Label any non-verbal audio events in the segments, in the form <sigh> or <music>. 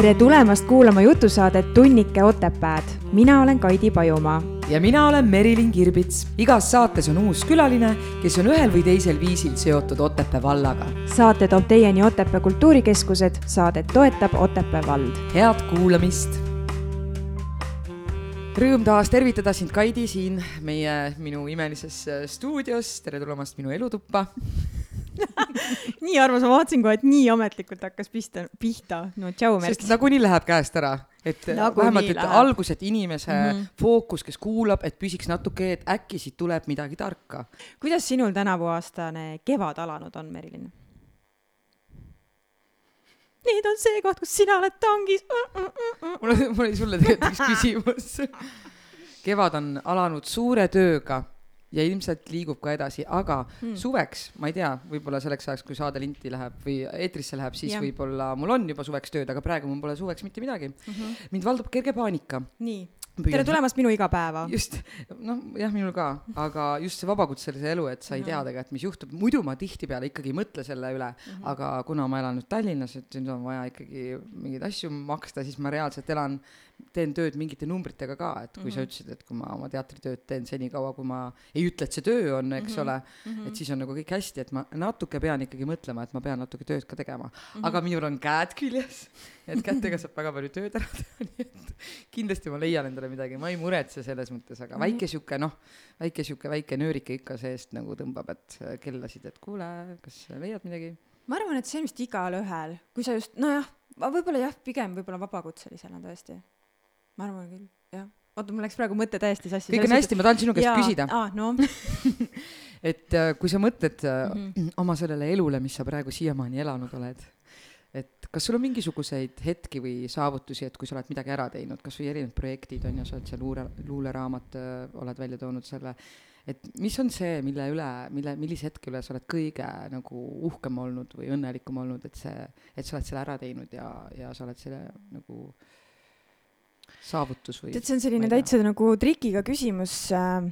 tere tulemast kuulama jutusaadet Tunnike Otepääd. mina olen Kaidi Pajumaa. ja mina olen Merilin Kirbits. igas saates on uus külaline, kes on ühel või teisel viisil seotud Otepää vallaga. saate toob teieni Otepää kultuurikeskused, saadet toetab Otepää vald. head kuulamist. Rõõm taas tervitada sind, Kaidi, siin meie, minu imelises äh, stuudios. tere tulemast minu elutuppa <laughs> nii armas, ma vaatasin kohe, et nii ametlikult hakkas pista, pihta, no tšau. sest nagunii läheb käest ära, et nagu vähemalt, et algus, et inimese mm -hmm. fookus, kes kuulab, et püsiks natuke, et äkki siit tuleb midagi tarka. kuidas sinul tänavuaastane kevad alanud on, Merilin? nüüd on see koht, kus sina oled tangis mm. -mm. <laughs> mul oli, mul oli sulle tegelikult üks küsimus. <laughs> kevad on alanud suure tööga ja ilmselt liigub ka edasi, aga hmm. suveks, ma ei tea, võib-olla selleks ajaks, kui saade linti läheb või eetrisse läheb, siis võib-olla mul on juba suveks tööd, aga praegu mul pole suveks mitte midagi mm. -hmm. mind valdab kerge paanika. nii tere tulemast minu igapäeva. just, noh, jah, minul ka, aga just see vabakutselise elu, et sa ei tea tegelikult, mis juhtub, muidu ma tihtipeale ikkagi ei mõtle selle üle mm, -hmm. aga kuna ma elan nüüd Tallinnas, et nüüd on vaja ikkagi mingeid asju maksta, siis ma reaalselt elan, teen tööd mingite numbritega ka, et kui mm -hmm. sa mhm. ütlesid, et kui ma oma teatritööd teen senikaua, kui ma ei ütle, et see töö on, eks mm -hmm. ole mm, -hmm. et siis on nagu kõik hästi, et ma natuke pean ikkagi mõtlema, et ma pean natuke tööd ka tegema mm. -hmm. aga minul on käed küljes, et kätega saab väga palju tööd ära teha, <laughs> nii et kindlasti ma leian endale midagi, ma ei muretse selles mõttes, aga mm -hmm. väike sihuke noh, väike sihuke väike nöörike ikka seest nagu tõmbab, et äh, kellasid, et kuule, kas leiad midagi? ma arvan, et see on vist igalühel, kui sa just, nojah, võib-olla jah, pigem võib-olla vabakutselisena tõesti. Ma arvan küll, jah. oota, mul läks praegu mõte täiesti sassi. kõik on hästi, ma tahan sinu käest jaa, küsida. aa, no <laughs> et äh, kui sa mõtled mm -hmm. <clears throat> oma sellele elule, mis sa praegu siiamaani elanud oled et kas sul on mingisuguseid hetki või saavutusi, et kui sa oled midagi ära teinud, kas või erinevad projektid on ju, sa oled seal luure, luuleraamat äh, oled välja toonud selle, et mis on see, mille üle, mille, millise hetke üle sa oled kõige nagu uhkem olnud või õnnelikum olnud, et see, et sa oled selle ära teinud ja, ja sa oled selle nagu saavutus või? tead, see on selline täitsa nagu trikiga küsimus äh,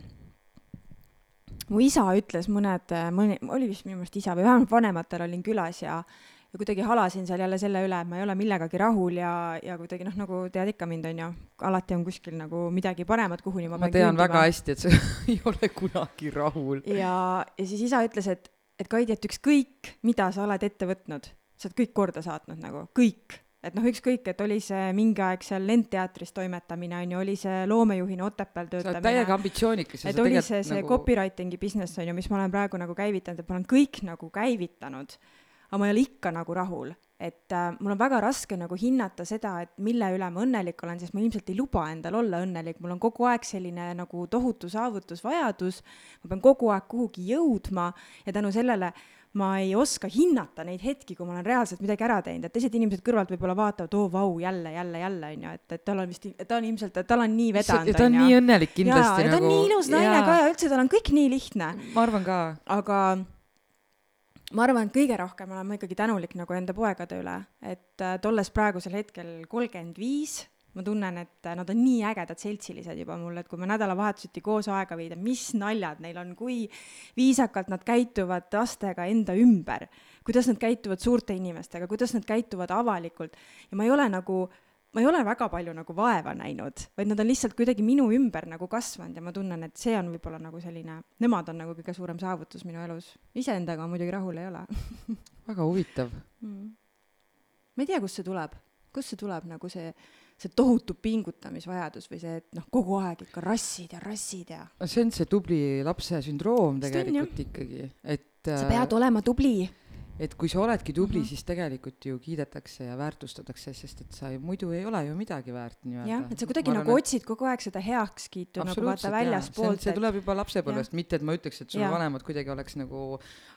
mu isa ütles mõned, mõni, oli vist minu meelest isa või vähemalt vanematel olin külas ja ja kuidagi halasin seal jälle selle üle, et ma ei ole millegagi rahul ja, ja kuidagi noh, nagu tead ikka mind, on ju, alati on kuskil nagu midagi paremat, kuhuni ma, ma tean küündima. väga hästi, et sa <laughs> ei ole kunagi rahul. ja, ja siis isa ütles, et, et Kaidi, et ükskõik, mida sa oled ette võtnud, sa oled kõik korda saatnud nagu, kõik et noh, ükskõik, et oli see mingi aeg seal Lendteatris toimetamine on ju, oli see loomejuhina Otepääl töötamine. sa oled täiega ambitsioonikas. et oli see, see nagu... copywriting'i business on ju, mis ma olen praegu nagu käivitanud, et ma olen kõik nagu käivitanud aga ma ei ole ikka nagu rahul, et äh, mul on väga raske nagu hinnata seda, et mille üle ma õnnelik olen, sest ma ilmselt ei luba endal olla õnnelik, mul on kogu aeg selline nagu tohutu saavutusvajadus, ma pean kogu aeg kuhugi jõudma ja tänu sellele ma ei oska hinnata neid hetki, kui ma olen reaalselt midagi ära teinud, et teised inimesed kõrvalt võib-olla vaatavad, oo vau, jälle, jälle, jälle on ju, et, et tal on vist, ta on ilmselt, tal on nii vedanud. ta on nii õnnelik kindlasti. ja, ja ta on nii nagu- ilus naine ka ja üldse tal on kõik nii lihtne. ma arvan ka. aga ma arvan, et kõige rohkem olen ma ikkagi tänulik nagu enda poegade üle, et äh, tolles praegusel hetkel kolmkümmend viis, ma tunnen, et äh, nad on nii ägedad seltsilised juba mul, et kui me nädalavahetuseti koos aega veida, mis naljad neil on, kui viisakalt nad käituvad lastega enda ümber, kuidas nad käituvad suurte inimestega, kuidas nad käituvad avalikult. Ja ma ei ole nagu ma ei ole väga palju nagu vaeva näinud, vaid nad on lihtsalt kuidagi minu ümber nagu kasvanud ja ma tunnen, et see on võib-olla nagu selline, nemad on nagu kõige suurem saavutus minu elus. iseendaga ma muidugi rahul ei ole. Väga huvitav. Mm.. ma ei tea, kust see tuleb, kust see tuleb nagu see, see tohutu pingutamisvajadus või see, et noh, kogu aeg ikka rassid ja rassid ja. see on see tubli lapse sündroom tegelikult on, ikkagi, et. sa pead olema tubli et kui sa oledki tubli mm, -hmm. siis tegelikult ju kiidetakse ja väärtustatakse, sest et sa ei, muidu ei ole ju midagi väärt nii-öelda. jah, et sa kuidagi arvan, nagu otsid kogu aeg seda heakskiitu nagu vaata väljaspoolt. see tuleb juba lapsepõlvest, mitte et ma ütleks, et sul ja. vanemad kuidagi oleks nagu,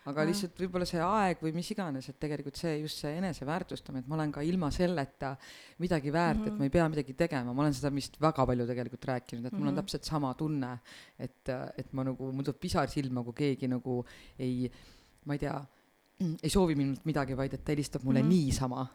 aga ja. lihtsalt võib-olla see aeg või mis iganes, et tegelikult see just see eneseväärtustamine, et ma olen ka ilma selleta midagi väärt mm, -hmm. et ma ei pea midagi tegema, ma olen seda vist väga palju tegelikult rääkinud, et mul mm -hmm. on mhm. täpselt sama tunne, et, et ma nagu, mul tuleb pisar silma, kui keegi nagu ei, ma ei tea ei soovi minult midagi, vaid et ta helistab mulle mm -hmm. niisama.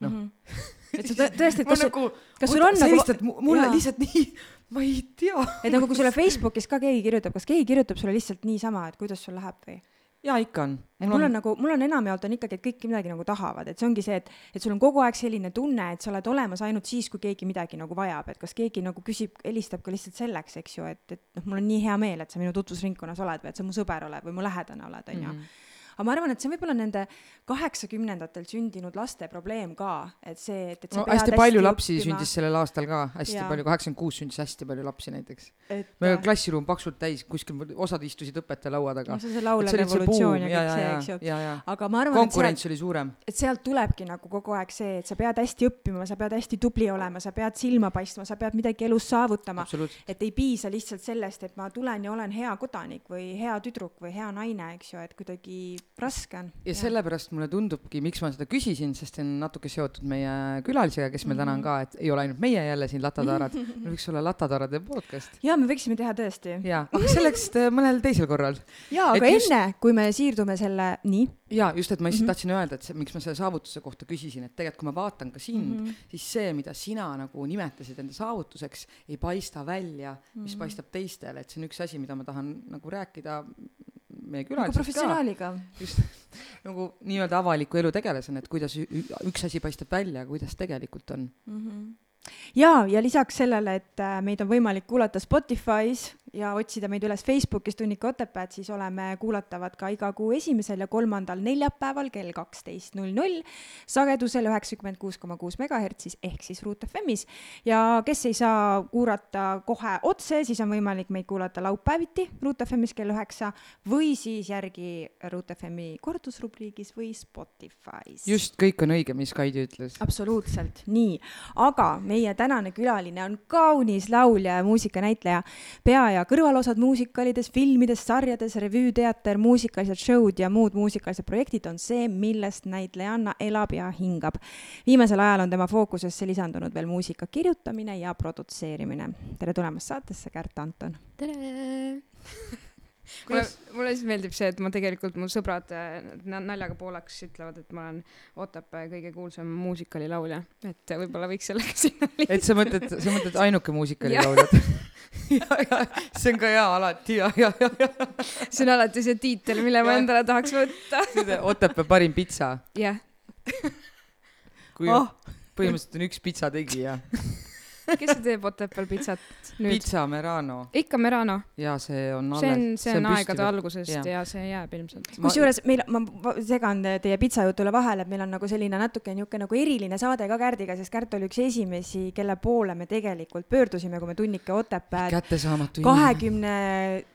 noh mm -hmm. <laughs> et sa tõesti, et kas sul, nagu, kas sul on sa nagu helistad mulle jaa. lihtsalt nii, ma ei tea. et nagu kui sulle Facebookis ka keegi kirjutab, kas keegi kirjutab sulle lihtsalt niisama, et kuidas sul läheb või? jaa, ikka on. et mul on nagu, mul on enamjaolt on ikkagi, et kõik midagi nagu tahavad, et see ongi see, et, et sul on kogu aeg selline tunne, et sa oled olemas ainult siis, kui keegi midagi nagu vajab, et kas keegi nagu küsib, helistab ka lihtsalt selleks, eks ju, et, et noh, mul on nii hea meel, et sa minu tutvusringkonnas oled või et sa mu sõber oled või mu lähedane oled, onju. Mhm. Aga ma arvan, et see on võib-olla nende kaheksakümnendatel sündinud laste probleem ka, et see, et, et sa no pead hästi palju lapsi õppima, sündis sellel aastal ka, hästi Jaa. palju, kaheksakümmend kuus sündis hästi palju lapsi näiteks. et meil oli klassiruum paksult täis, kuskil osad istusid õpetaja laua taga no. see on see laulev revolutsioon ja kõik see, eks ju. ja, ja, aga ma arvan, et sealt oli suurem. et sealt tulebki nagu kogu aeg see, et sa pead hästi õppima, sa pead hästi tubli olema, sa pead silma paistma, sa pead midagi elus saavutama. et ei piisa lihtsalt sellest, et ma tulen ja olen hea kodanik või hea tüdruk või hea naine, eks ju, et kuidagi raske on. ja sellepärast mulle tundubki, miks ma seda küsisin, sest see on natuke seotud meie külalisega, kes meil täna on ka, et ei ole ainult meie jälle siin Latatarad, <laughs> meil võiks olla Latatarade podcast. ja me võiksime teha tõesti. jaa, aga selleks äh, mõnel teisel korral. ja, Et aga just- enne, kui me siirdume selle, nii jaa, just, et ma lihtsalt Mhm. tahtsin öelda, et see, miks ma selle saavutuse kohta küsisin, et tegelikult kui ma vaatan ka sind mm, Mhm. -hmm. siis see, mida sina nagu nimetasid enda saavutuseks, ei paista välja, mis mm Mhm. -hmm. paistab teistele, et see on üks asi, mida ma tahan nagu rääkida meie nagu külalisest ka, professionaaliga. just nagu nii-öelda avaliku elu tegelasena, et kuidas üks asi paistab välja, kuidas tegelikult on. ja, ja lisaks sellele, et äh, meid on võimalik kuulata Spotify's ja otsida meid üles Facebookis Tunnika Otepääd, siis oleme kuulatavad ka iga kuu esimesel ja kolmandal neljapäeval kell kaksteist null null sagedusel üheksakümmend kuus koma kuus megahertsis ehk siis Ruut FM-is ja kes ei saa kuulata kohe otse, siis on võimalik meid kuulata laupäeviti Ruut FM-is kell üheksa või siis järgi Ruut FM-i kordusrubriigis või Spotify's. just, kõik on õige, mis Kaidi ütles. absoluutselt nii, aga meie tänane külaline on kaunis laulja ja muusikanäitleja, pea- ja kõrvalosad muusikalides, filmides, sarjades, revüüteater, muusikalised show'd ja muud muusikalised projektid on see, millest näitlejanna elab ja hingab. viimasel ajal on tema fookusesse lisandunud veel muusika kirjutamine ja produtseerimine. tere tulemast saatesse, Kärt Anton. tere. <laughs> mulle, mulle lihtsalt meeldib see, et ma tegelikult, mu sõbrad na- naljaga pooleks ütlevad, et ma olen Otepää kõige kuulsam muusikalilaulja, et võib-olla võiks sellega <laughs> sinna et lihtsalt. sa mõtled, sa mõtled ainuke Jah. muusikalilauljad? <laughs> ja, ja see on ka hea alati ja, ja, ja, ja. see on alati see tiitel, mille ma endale tahaks võtta. Otepää parim pitsa, jah, kui Oh. põhimõtteliselt on üks pitsa <laughs> kes teeb Otepääl pitsat nüüd? pitsa Merano ikka Merano, ja see on see on, see on püsti aegade veel. algusest Jah. ja see jääb ilmselt. Ma- kusjuures meil, ma segan teie pitsajutule vahele, et meil on nagu selline natuke niisugune nagu eriline saade ka Kärdiga, sest Kärt oli üks esimesi, kelle poole me tegelikult pöördusime, kui me Tunnike Otepääd kättesaamatu inimene. kahekümne,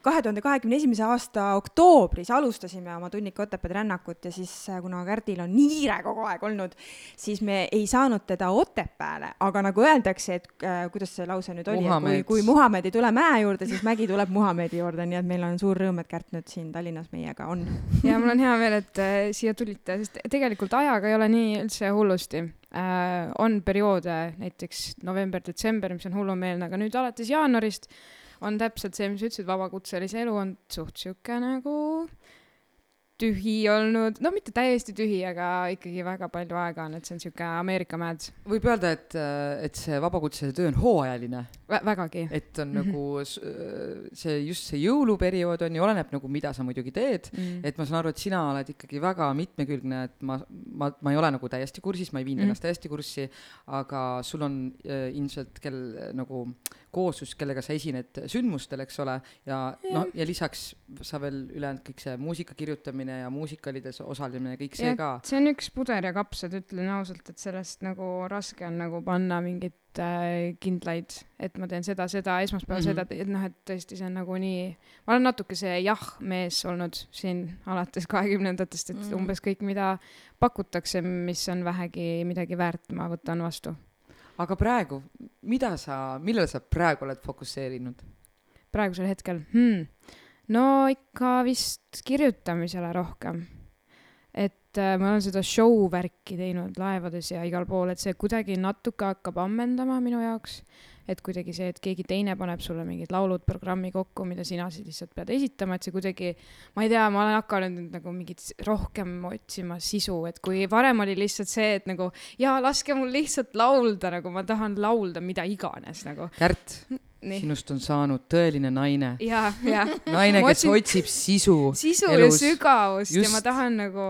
kahe tuhande kahekümne esimese aasta oktoobris alustasime oma Tunnike Otepääd rännakut ja siis, kuna Kärdil on niire kogu aeg olnud, siis me ei saanud teda Otepääle, aga nagu öeldakse, et äh, kuidas see lause nüüd oli, kui Muhamed., kui Muhamed ei tule mäe juurde, siis mägi tuleb Muhamedi juurde, nii et meil on suur rõõm, et Kärt nüüd siin Tallinnas meiega on. <laughs> ja mul on hea meel, et äh, siia tulite, sest tegelikult ajaga ei ole nii üldse hullusti äh,. on perioode, näiteks november-detsember, mis on hullumeelne, aga nüüd alates jaanuarist on täpselt see, mis sa ütlesid, vabakutselise elu on suht sihuke nagu tühi olnud, no mitte täiesti tühi, aga ikkagi väga palju aega on, et see on sihuke Ameerika mäed võib öelda, et, et see vabakutselise töö on hooajaline, Vä, vägagi. et on Mhm. nagu s- see just see jõuluperiood on ju, oleneb nagu, mida sa muidugi teed. Mm. et ma saan aru, et sina oled ikkagi väga mitmekülgne, et ma, ma, ma ei ole nagu täiesti kursis, ma ei viinud Mhm. ennast täiesti kurssi, aga sul on äh, ilmselt kell äh, nagu kooslus, kellega sa esined sündmustel, eks ole, ja noh, ja lisaks sa veel ülejäänud kõik see muusika kirjutamine ja muusikalides osalemine, kõik see Jah, ka. see on üks puder ja kapsad, ütlen ausalt, et sellest nagu raske on nagu panna mingeid äh, kindlaid, et ma teen seda, seda, esmaspäeval mm -hmm. seda, et noh, et tõesti see on nagu nii, ma olen natuke see jah-mees olnud siin alates kahekümnendatest, et mm. umbes kõik, mida pakutakse, mis on vähegi midagi väärt, ma võtan vastu. aga praegu, mida sa, millele sa praegu oled fokusseerinud? praegusel hetkel hmm., no ikka vist kirjutamisele rohkem. et äh, ma olen seda show värki teinud laevades ja igal pool, et see kuidagi natuke hakkab ammendama minu jaoks. Et kuidagi see, et keegi teine paneb sulle mingid laulud programmi kokku, mida sina siis lihtsalt pead esitama, et see kuidagi, ma ei tea, ma olen hakanud nüüd nagu mingit rohkem otsima sisu, et kui varem oli lihtsalt see, et nagu jaa, laske mul lihtsalt laulda, nagu ma tahan laulda mida iganes nagu. Kärt, nii, sinust on saanud tõeline naine. naine, kes otsin- otsib sisu. sisu elus. ja sügavust ja ma Just. tahan nagu,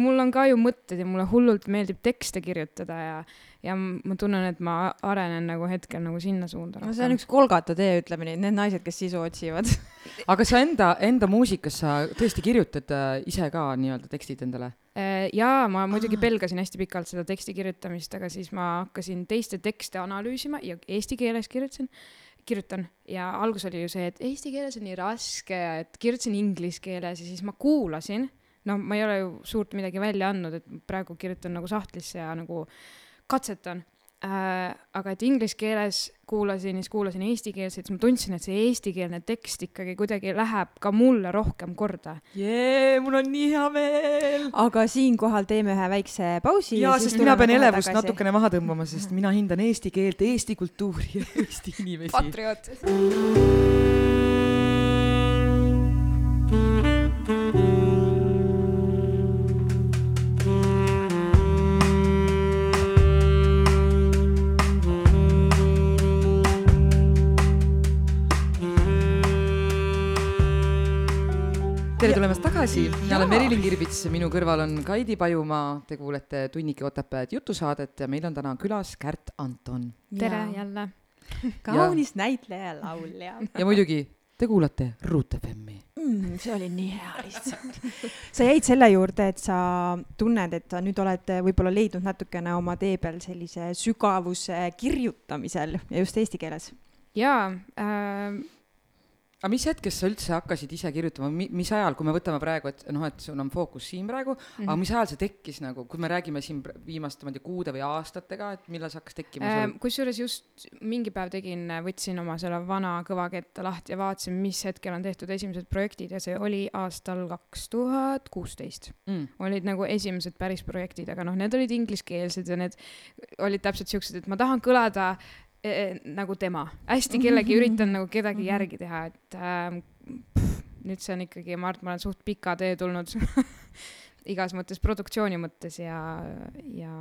mul on ka ju mõtted ja mulle hullult meeldib tekste kirjutada ja, ja ma tunnen, et ma arenen nagu hetkel nagu sinna suunda no see on üks Kolgata tee, ütleme nii, need naised, kes sisu otsivad. <laughs> aga sa enda, enda muusikas sa tõesti kirjutad äh, ise ka nii-öelda tekstid endale? Äh, jaa, ma muidugi pelgasin hästi pikalt seda teksti kirjutamist, aga siis ma hakkasin teiste tekste analüüsima ja eesti keeles kirjutasin, kirjutan ja algus oli ju see, et eesti keeles on nii raske ja et kirjutasin inglise keeles ja siis ma kuulasin, no ma ei ole ju suurt midagi välja andnud, et praegu kirjutan nagu sahtlisse ja nagu katsetan äh,. aga et inglise keeles kuulasin ja siis kuulasin eestikeelset, siis ma tundsin, et see eestikeelne tekst ikkagi kuidagi läheb ka mulle rohkem korda. jee, mul on nii hea meel. aga siinkohal teeme ühe väikse pausi. jaa, sest mina pean elevust natukene maha tõmbama, sest mina hindan eesti keelt, eesti kultuuri ja Eesti inimesi. patrioot. Tere tulemast tagasi, mina olen Merilin Kirbits, minu kõrval on Kaidi Pajumaa, te kuulete Tunnike Otepääd jutusaadet ja meil on täna külas Kärt Anton. tere jälle. <laughs> kaunis näitleja, laulja <laughs> ja muidugi te kuulate Ruut FM-i. mm,. see oli nii hea lihtsalt. sa jäid selle juurde, et sa tunned, et sa nüüd oled võib-olla leidnud natukene oma tee peal sellise sügavuse kirjutamisel ja just eesti keeles. jaa äh,, aga mis hetkest sa üldse hakkasid ise kirjutama, mis ajal, kui me võtame praegu, et noh, et sul on fookus siin praegu mm, -hmm. Mhm. aga mis ajal see tekkis nagu, kui me räägime siin viimaste, ma ei tea, kuude või aastatega, et millal see hakkas tekkima äh, sul? kusjuures just mingi päev tegin, võtsin oma selle vana kõvaketta lahti ja vaatasin, mis hetkel on tehtud esimesed projektid ja see oli aastal kaks tuhat kuusteist. Mm. olid nagu esimesed päris projektid, aga noh, need olid ingliskeelsed ja need olid täpselt siuksed, et ma tahan kõlada eh, nagu tema, hästi kellegi, <laughs> üritan nagu kedagi järgi teha, et ähm, pff, nüüd see on ikkagi, ma arvan, et ma olen suht pika tee tulnud <laughs> igas mõttes, produktsiooni mõttes ja, ja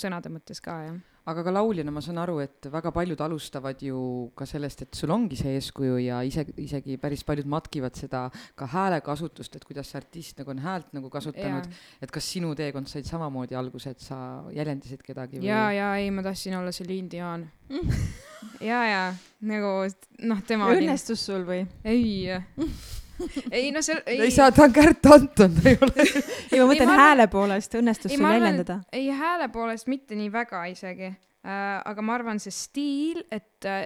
sõnade mõttes ka jah. aga ka lauljana ma saan aru, et väga paljud alustavad ju ka sellest, et sul ongi see eeskuju ja ise, isegi päris paljud matkivad seda ka häälekasutust, et kuidas see artist nagu on häält nagu kasutanud, et kas sinu teekond said samamoodi alguse, et sa jäljendasid kedagi või? ja, ja ei, ma tahtsin olla Celine Dion. ja, ja nagu noh, tema oli, õnnestus sul või? ei, <laughs> ei no see, ei saa, ta on Kärt Anton, ta ei ole. <laughs> ei, ma mõtlen ma arvan- hääle poolest, õnnestus Ei, sul ma arvan, jäljendada? ei hääle poolest mitte nii väga isegi äh,, aga ma arvan, see stiil, et äh,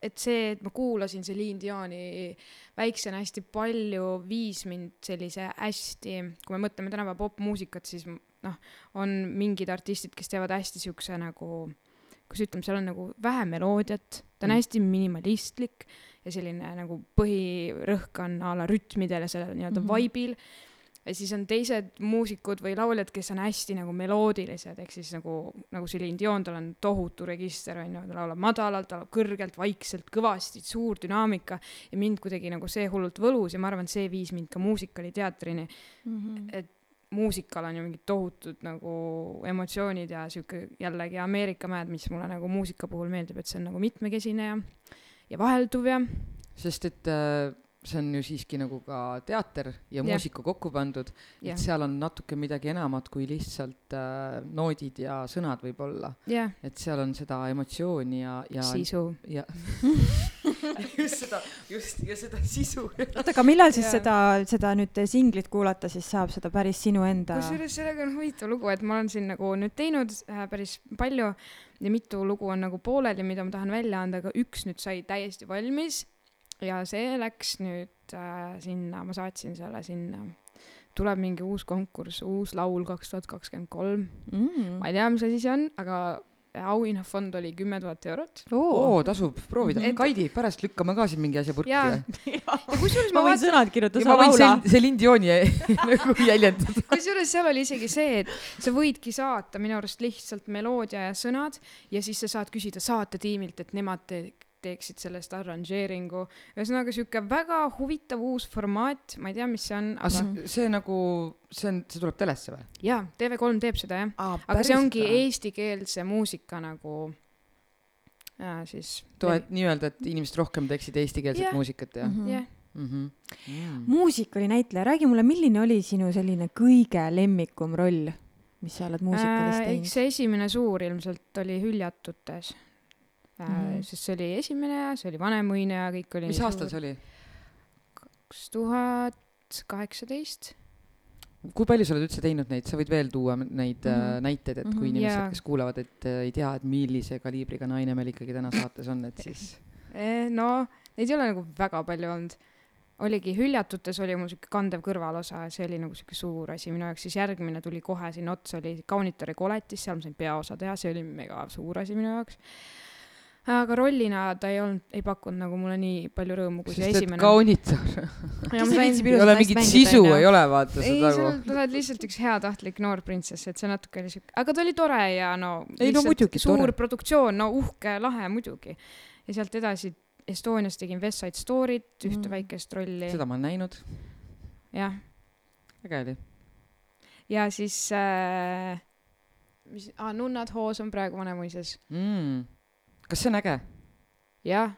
et see, et ma kuulasin Celine Dioni väiksena hästi palju, viis mind sellise hästi, kui me mõtleme tänapäeva popmuusikat, siis noh, on mingid artistid, kes teevad hästi siukse nagu, kuidas ütleme, seal on nagu vähe meloodiat, ta on Mm. hästi minimalistlik ja selline nagu põhirõhk on a la rütmidel ja sellel nii-öelda mm -hmm. vibe'il ja siis on teised muusikud või lauljad, kes on hästi nagu meloodilised, ehk siis nagu, nagu Celine Dion, tal on tohutu register, on ju, ta laulab madalalt, ta laulab kõrgelt, vaikselt, kõvasti, suur dünaamika. Ja mind kuidagi nagu see hullult võlus ja ma arvan, et see viis mind ka muusikaliteatrini, et muusikal on ju mingid tohutud nagu emotsioonid ja sihuke jällegi Ameerika mäed, mis mulle nagu muusika puhul meeldib, et see on nagu mitmekesine ja, ja vahelduv ja sest et äh, see on ju siiski nagu ka teater ja muusika kokku pandud, et, seal on natuke midagi enamat kui lihtsalt äh, noodid ja sõnad võib-olla, et seal on seda emotsiooni ja, ja sisu. ja <laughs> just seda, just ja seda sisu. oota, aga millal siis Jaa. seda, seda nüüd singlit kuulata, siis saab seda päris sinu enda kusjuures sellega on huvitav lugu, et ma olen siin nagu nüüd teinud äh, päris palju ja mitu lugu on nagu pooleli, mida ma tahan välja anda, aga üks nüüd sai täiesti valmis ja see läks nüüd äh, sinna, ma saatsin selle sinna. tuleb mingi uus konkurss, uus laul kaks tuhat kakskümmend kolm, mm. ma ei tea, mis asi see on, aga auhinnafond oli kümme tuhat eurot. oo tasub proovida Et-. Kaidi, pärast lükkame ka siin mingi asja purki või? <laughs> ja kusjuures ma ma võin vaatasin, sõnad kirjutada, ma sa võin laula Celine Dioni <laughs> nagu jäljendada. kusjuures seal oli isegi see, et sa võidki saata minu arust lihtsalt meloodia ja sõnad ja siis sa saad küsida saatetiimilt, et nemad te teeksid sellest arranžeeringu. ühesõnaga sihuke väga huvitav uus formaat, ma ei tea, mis see on, aga see, see nagu, see on, see tuleb telesse või? jaa, TV3 teeb seda jah, aga see ongi eestikeelse muusika nagu ja siis toet-, nii-öelda, et inimesed rohkem teeksid eestikeelset Jah. muusikat ja Mhm. jah, mm. -hmm. Mm. muusikali-näitleja, räägi mulle, milline oli sinu selline kõige lemmikum roll, mis sa oled muusikalis Äh, eks teinud? see esimene suur ilmselt oli Hüljatutes äh, Mhm. sest see oli esimene ja see oli Vanemuine ja kõik oli mis aastal see oli? kaks tuhat kaheksateist kui palju sa oled üldse teinud neid, sa võid veel tuua neid mm. -hmm. näiteid, et kui Mhm. inimesed Jaa., kes kuulavad, et äh, ei tea, et millise kaliibriga naine meil ikkagi täna saates on, et siis <laughs> Eh, no neid ei ole nagu väga palju olnud oligi Hüljatutes oli mul siuke kandev kõrvalosa ja see oli nagu siuke suur asi minu jaoks siis järgmine tuli kohe sinna otsa oli Kaunitari koletis seal ma sain peaosa teha see oli mega suur asi minu jaoks aga rollina ta ei olnud ei pakkunud nagu mulle nii palju rõõmu kui see esimene kaunitar, ei ole mingit sisu ei ole, vaata ei seda sa nagu. sa oled lihtsalt üks heatahtlik noor printsess et see natuke oli siuke aga ta oli tore ja no Ei, no muidugi suur tore. produktsioon no uhke lahe muidugi ja sealt edasi Estonias tegin West Side Story't ühte Mm. väikest rolli seda ma olen näinud, jah äge oli. ja siis äh, mis ah, Nunnad hoos on praegu Vanemuises mm.. Kas see on äge? jah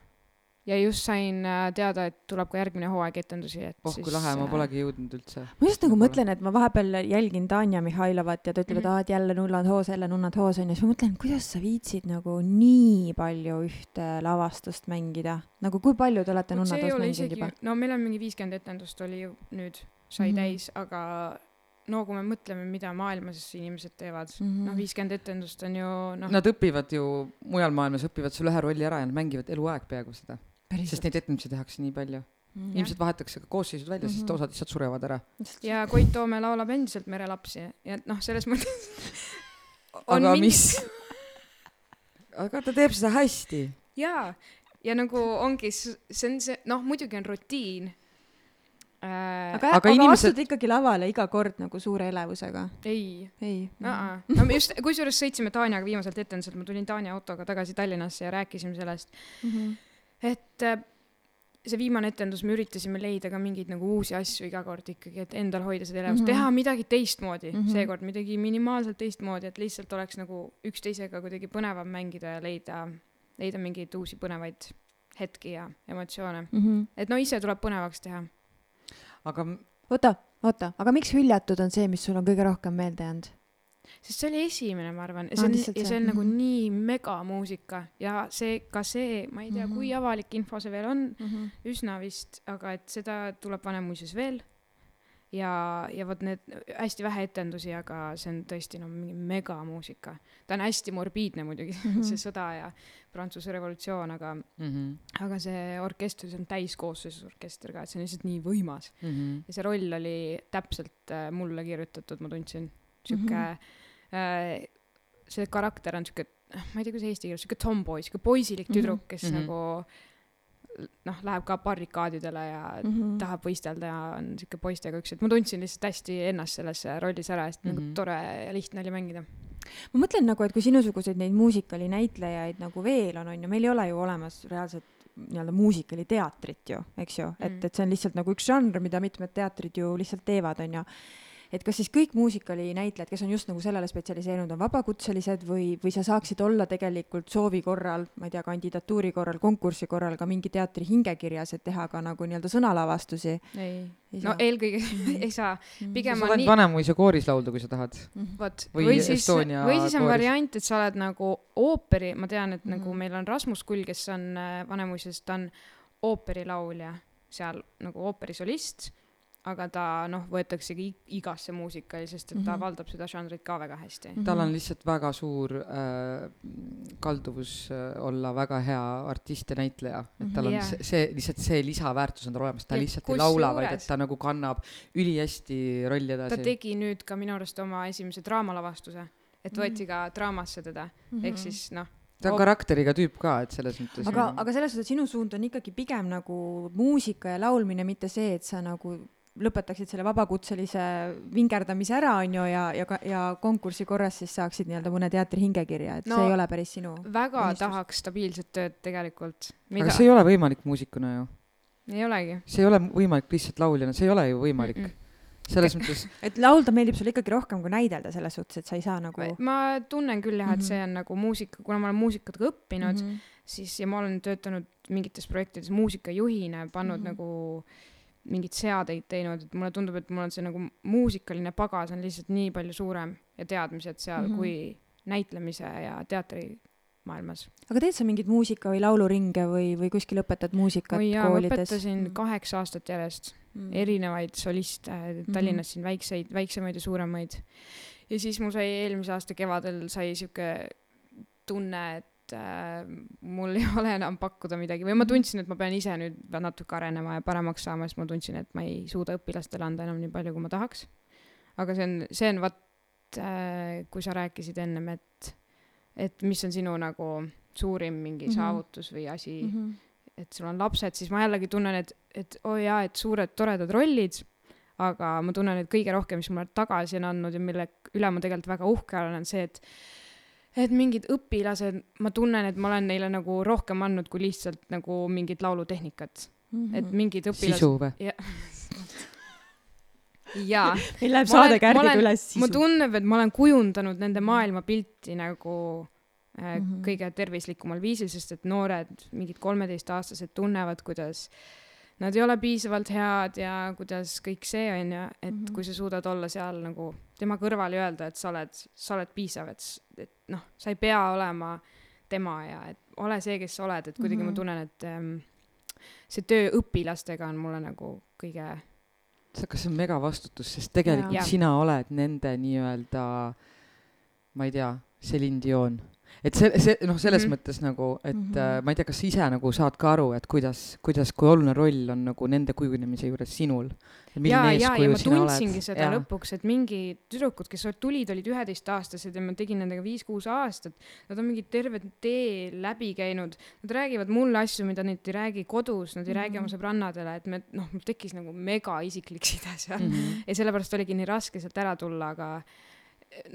ja just sain äh, teada et tuleb ka järgmine hooaeg etendusi et oh kui lahe, ma äh, polegi jõudnud üldse. ma just nagu Võib-olla. mõtlen, et ma vahepeal jälgin Tanja Mihhailovat ja ta ütleb, et Mhm. aa, et jälle nullad hoos, jälle nunnad hoos onju, siis ma mõtlen, kuidas sa viitsid nagu nii palju ühte lavastust mängida, nagu kui palju te olete ei hoos mänginud juba?, no meil on mingi viiskümmend etendust oli ju nüüd sai mm -hmm. täis aga no kui me mõtleme mida maailmas inimesed teevad mm Mhm. -hmm. noh viiskümmend etendust on ju noh Nad õpivad ju mujal maailmas õpivad sulle ühe rolli ära ja nad mängivad eluaeg peaaegu seda, sest neid etendusi tehakse nii palju. mm ilmselt vahetatakse ka koosseisud välja, sest Mhm. osad lihtsalt surevad ära. ja Koit Toome laulab endiselt Merelapsi ja noh selles mõttes <laughs> aga mingi- mis? aga ta teeb seda hästi. jaa ja nagu ongi see on see noh muidugi on rutiin aga, Aga aga, aga inimesed- astud ikkagi lavale iga kord nagu suure elevusega? ei ei. no me just kusjuures sõitsime Taaniaga viimaselt etenduselt ma tulin Taania autoga tagasi Tallinnasse ja rääkisime sellest Mhm. et äh, see viimane etendus me üritasime leida ka mingeid nagu uusi asju iga kord ikkagi et endal hoida seda elevust mm -hmm. teha midagi teistmoodi mm. -hmm. seekord midagi minimaalselt teistmoodi et lihtsalt oleks nagu üksteisega kuidagi põnevam mängida ja leida leida mingeid uusi põnevaid hetki ja emotsioone Mhm. et no ise tuleb põnevaks teha aga oota, oota, aga miks Hüljatud on see, mis sul on kõige rohkem meelde jäänud? sest see oli esimene ma arvan ja see on ja see, on nagu mhm. nii megamuusika ja see ka see ma ei tea Mhm. kui avalik info see veel on Mhm. üsna vist, aga et seda tuleb Vanemuises veel. Ja, ja vot need hästi vähe etendusi, aga see on tõesti no mingi megamuusika. ta on hästi morbiidne muidugi <laughs> mm, Mhm. -hmm. see sõda ja Prantsuse revolutsioon, aga mm, -hmm. aga see orkester, see on täiskoosseisus orkester ka, et see on lihtsalt nii võimas mm. -hmm. ja see roll oli täpselt äh, mulle kirjutatud, ma tundsin, sihuke Mhm. mm -hmm. äh, see karakter on sihuke, ma ei tea, kuidas eesti keeles, sihuke tomboy, sihuke poisilik Mhm. tüdruk, kes mm Mhm. -hmm. nagu noh, läheb ka barrikaadidele ja mm Mhm. -hmm. tahab võistelda ja on sihuke poistega üks, et ma tundsin lihtsalt hästi ennast selles rollis ära, sest mm -hmm. Mhm. nagu tore ja lihtne oli mängida. ma mõtlen nagu, et kui sinusuguseid neid muusikalinäitlejaid nagu veel on, on ju, meil ei ole ju olemas reaalset nii-öelda muusikaliteatrit ju, eks ju, et Mm., et see on lihtsalt nagu üks žanr, mida mitmed teatrid ju lihtsalt teevad, on ju et kas siis kõik muusikalinäitlejad, kes on just nagu sellele spetsialiseerunud, on vabakutselised või, või sa saaksid olla tegelikult soovi korral, ma ei tea, kandidatuuri korral, konkursi korral ka mingi teatri hingekirjas, et teha ka nagu nii-öelda sõnalavastusi? ei, Ei no saa. eelkõige Mhm. <laughs> ei saa, pigem sa on nii, Vanemuise kooris laulda, kui sa tahad. vot, Või siis, või siis on kooris. variant, et sa oled nagu ooperi, ma tean, et nagu Mhm. meil on Rasmus Kull, kes on äh, Vanemuises, ta on ooperilaulja seal nagu ooperisolist, aga ta noh, võetaksegi igasse muusikali, sest et ta Mhm. valdab seda žanrit ka väga hästi. tal on lihtsalt väga suur äh, kalduvus äh, olla väga hea artist ja näitleja, et tal on Jaa. see, see, lihtsalt see lisaväärtus on tal olemas, ta Ja lihtsalt ei laula, vaid et ta nagu kannab ülihästi rolli ta edasi. tegi nüüd ka minu arust oma esimese draamalavastuse, et Mhm. võeti ka draamasse teda, ehk siis noh, ta on karakteriga tüüp ka, et selles mõttes. aga, aga selles suhtes, et sinu suund on ikkagi pigem nagu muusika ja laulmine, mitte see, et sa nagu lõpetaksid selle vabakutselise vingerdamise ära, on ju, ja, ja, ja konkursi korras siis saaksid nii-öelda mõne teatri hingekirja, et no, see ei ole päris sinu. väga unistus. tahaks stabiilset tööd tegelikult. aga see ei ole võimalik muusikuna ju, ei olegi. see ei ole võimalik lihtsalt lauljana, see ei ole ju võimalik mm. -mm. selles mõttes, <laughs> et laulda meeldib sulle ikkagi rohkem kui näidelda selles suhtes, et sa ei saa nagu ma tunnen küll jah, et Mhm. see on nagu muusika, kuna ma olen muusikatega õppinud mm, Mhm. siis ja ma olen töötanud mingites projektides muusikajuhina, pannud mm -hmm. nagu mingeid seadeid teinud, et mulle tundub, et mul on see nagu muusikaline pagas on lihtsalt nii palju suurem ja teadmised seal mm -hmm. kui näitlemise ja teatrimaailmas. aga teed sa mingeid muusika- või lauluringe või, või kuskil õpetad muusikat oi jaa, koolides? õpetasin mm -hmm. kaheksa aastat järjest mm. erinevaid soliste, Tallinnas siin väikseid, väiksemaid ja suuremaid. ja siis mul sai eelmise aasta kevadel sai sihuke tunne, et äh, mul <laughs> ei ole enam pakkuda midagi või ma tundsin, et ma pean ise nüüd natuke arenema ja paremaks saama, sest ma tundsin, et ma ei suuda õpilastele anda enam nii palju, kui ma tahaks. aga see on, see on vot äh,, kui sa rääkisid ennem, et, et mis on sinu nagu suurim mingi mm -hmm. saavutus või asi mm, -hmm. et sul on lapsed, siis ma jällegi tunnen, et, et oo oh jaa, et suured toredad rollid, aga ma tunnen, et kõige rohkem, mis mulle tagasi on andnud ja mille üle ma tegelikult väga uhke olen, on see, et et mingid õpilased, ma tunnen, et ma olen neile nagu rohkem andnud kui lihtsalt nagu mingit laulutehnikat mm. -hmm. et mingid õpilased. sisu või? jaa. meil läheb saade kärgiga üles sisu. mulle tunneb, et ma olen kujundanud nende maailmapilti nagu äh, mm -hmm. kõige tervislikumal viisil, sest et noored, mingid kolmeteistaastased tunnevad, kuidas nad ei ole piisavalt head ja kuidas kõik see on ju, et mm -hmm. kui sa suudad olla seal nagu tema kõrval ja öelda, et sa oled, sa oled piisav, et, et noh, sa ei pea olema tema ja et ole see, kes sa oled, et kuidagi mm -hmm. ma tunnen, et ähm, see töö õpilastega on mulle nagu kõige see, kas see on megavastutus, sest tegelikult ja. sina oled nende nii-öelda, ma ei tea, Celine Dion et see, see noh, selles mm -hmm. mõttes nagu, et mm -hmm. ma ei tea, kas sa ise nagu saad ka aru, et kuidas, kuidas, kui oluline roll on nagu nende kujunemise juures sinul. ja, ja, ja ma tundsingi oled. seda ja. lõpuks, et mingi tüdrukud, kes tulid, olid üheteistaastased ja ma tegin nendega viis-kuus aastat. Nad on mingi terve tee läbi käinud, nad räägivad mulle asju, mida nad ei räägi kodus, nad ei mm -hmm. räägi oma mhm. sõbrannadele, et me noh, mul tekkis nagu mega isiklik side seal mm. -hmm. ja sellepärast oligi nii raske sealt ära tulla, aga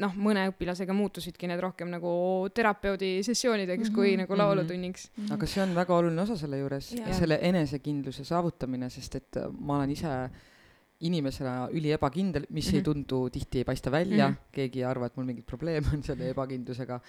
noh, mõne õpilasega muutusidki need rohkem nagu terapeudi sessioonideks mm -hmm. kui mhm. nagu mhm. laulutunniks mm. -hmm. aga see on väga oluline osa selle juures yeah., selle enesekindluse saavutamine, sest et äh, ma olen ise inimesena üliebakindel, mis mm -hmm. ei tundu, tihti ei paista välja mm, -hmm. keegi ei arva, et mul mingit probleeme on selle ebakindlusega,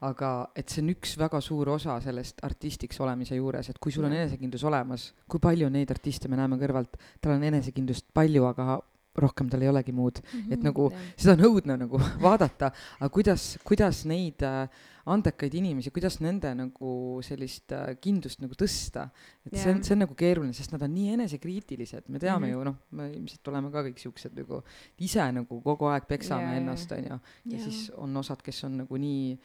aga et see on üks väga suur osa sellest artistiks olemise juures, et kui sul on enesekindlus olemas, kui palju neid artiste me näeme kõrvalt, tal on enesekindlust palju, aga rohkem tal ei olegi muud mm, -hmm, et nagu jah. seda on õudne nagu <laughs> vaadata, aga kuidas, kuidas neid äh, andekaid inimesi, kuidas nende nagu sellist äh, kindlust nagu tõsta, et yeah. see on, see on nagu keeruline, sest nad on nii enesekriitilised, me teame mm -hmm. ju noh, me ilmselt oleme ka kõik siuksed nagu ise nagu kogu aeg peksame yeah, ennast onju ja yeah. siis on osad, kes on nagu nii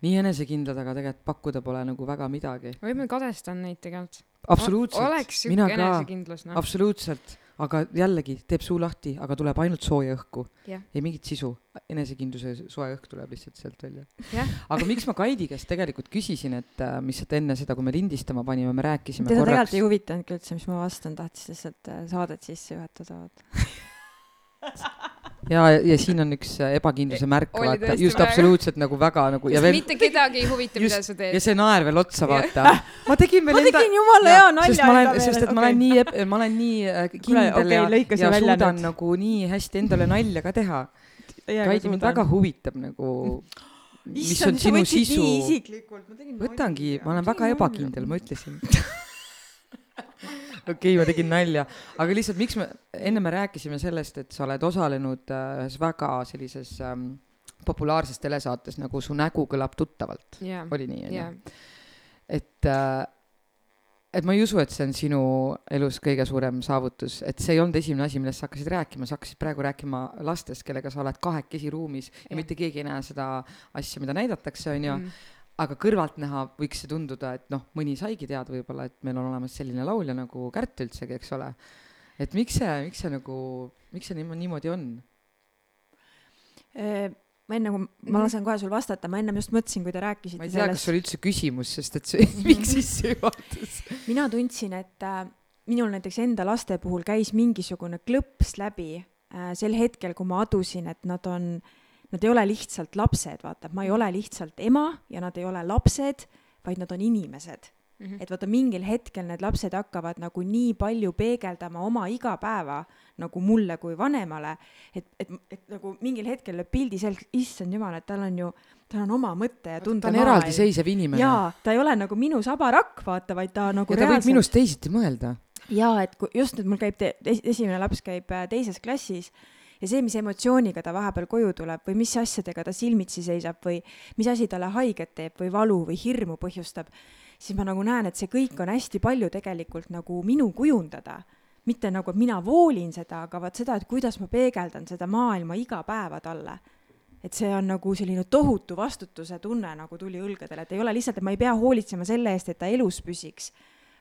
nii enesekindlad, aga tegelikult pakkuda pole nagu väga midagi. või ma kadestan neid tegelikult. absoluutselt. siuke enesekindlus noh. absoluutselt aga jällegi teeb suu lahti, aga tuleb ainult sooja õhku. Yeah.. ei mingit sisu, enesekindluse soe õhk tuleb lihtsalt sealt välja. Yeah.. aga miks ma Kaidi käest tegelikult küsisin, et äh, mis sa enne seda, kui me lindistama panime, me rääkisime teda korraks. tegelikult ei huvitanudki üldse, mis ma vastan, tahtis lihtsalt äh, saadet sisse juhatada <laughs> ja, ja siin on üks äh, ebakindluse märk, vaata, just väga. absoluutselt nagu väga nagu ja veel. mitte kedagi ei huvita, mida sa teed. ja see naer veel otsa, vaata. ma tegin veel enda. ma tegin jumala hea nalja. sest ma olen, sest et okay. ma olen nii, ma olen nii äh, kindel okay, ja, ja suudan nüüd. nagu nii hästi endale nalja ka teha. Kaidi, mind väga huvitab nagu mis Issand, on sinu sisu. võtangi, ma olen väga ebakindel, ma ütlesin <laughs> okei ma tegin nalja, aga lihtsalt miks me, enne me rääkisime sellest, et sa oled osalenud äh, ühes väga sellises ähm, populaarses telesaates nagu Su nägu kõlab tuttavalt. Yeah., oli nii, onju? et äh, et ma ei usu, et see on sinu elus kõige suurem saavutus, et see ei olnud esimene asi, millest sa hakkasid rääkima, sa hakkasid praegu rääkima lastest, kellega sa oled kahekesi ruumis ja, ja mitte keegi ei näe seda asja, mida näidatakse, onju mm aga kõrvaltnäha võiks see tunduda, et noh, mõni saigi teada võib-olla, et meil on olemas selline laulja nagu Kärt üldsegi, eks ole. et miks see, miks see nagu, miks see niimoodi, on? ma enne, kui ma mhm. lasen kohe sul vastata, ma ennem just mõtlesin, kui te rääkisite ma ei tea sellest..., kas see oli üldse küsimus, sest et see <laughs> miks sissejuhatus mina tundsin, et äh, minul näiteks enda laste puhul käis mingisugune klõps läbi äh, sel hetkel, kui ma adusin, et nad on äh, nad ei ole lihtsalt lapsed, vaata, ma ei ole lihtsalt ema ja nad ei ole lapsed, vaid nad on inimesed. Mhm. et vaata mingil hetkel need lapsed hakkavad nagu nii palju peegeldama oma igapäeva nagu mulle kui vanemale, et, et, et nagu mingil hetkel lööb pildi selgeks, issand jumal, et tal on ju, tal on oma mõte ja ta tundemaailm. on eraldiseisev inimene. jaa, ta ei ole nagu minu sabarakk, vaata, vaid ta nagu ja ta võib minust teisiti mõelda. jaa, et kui just nüüd mul käib te, es, esimene laps käib äh, teises klassis ja see, mis emotsiooniga ta vahepeal koju tuleb või mis asjadega ta silmitsi seisab või mis asi talle haiget teeb või valu või hirmu põhjustab, siis ma nagu näen, et see kõik on hästi palju tegelikult nagu minu kujundada. mitte nagu, et mina voolin seda, aga vaat seda, et kuidas ma peegeldan seda maailma iga päeva talle. et see on nagu selline tohutu vastutuse tunne nagu tuli õlgadele, et ei ole lihtsalt, et ma ei pea hoolitsema selle eest, et ta elus püsiks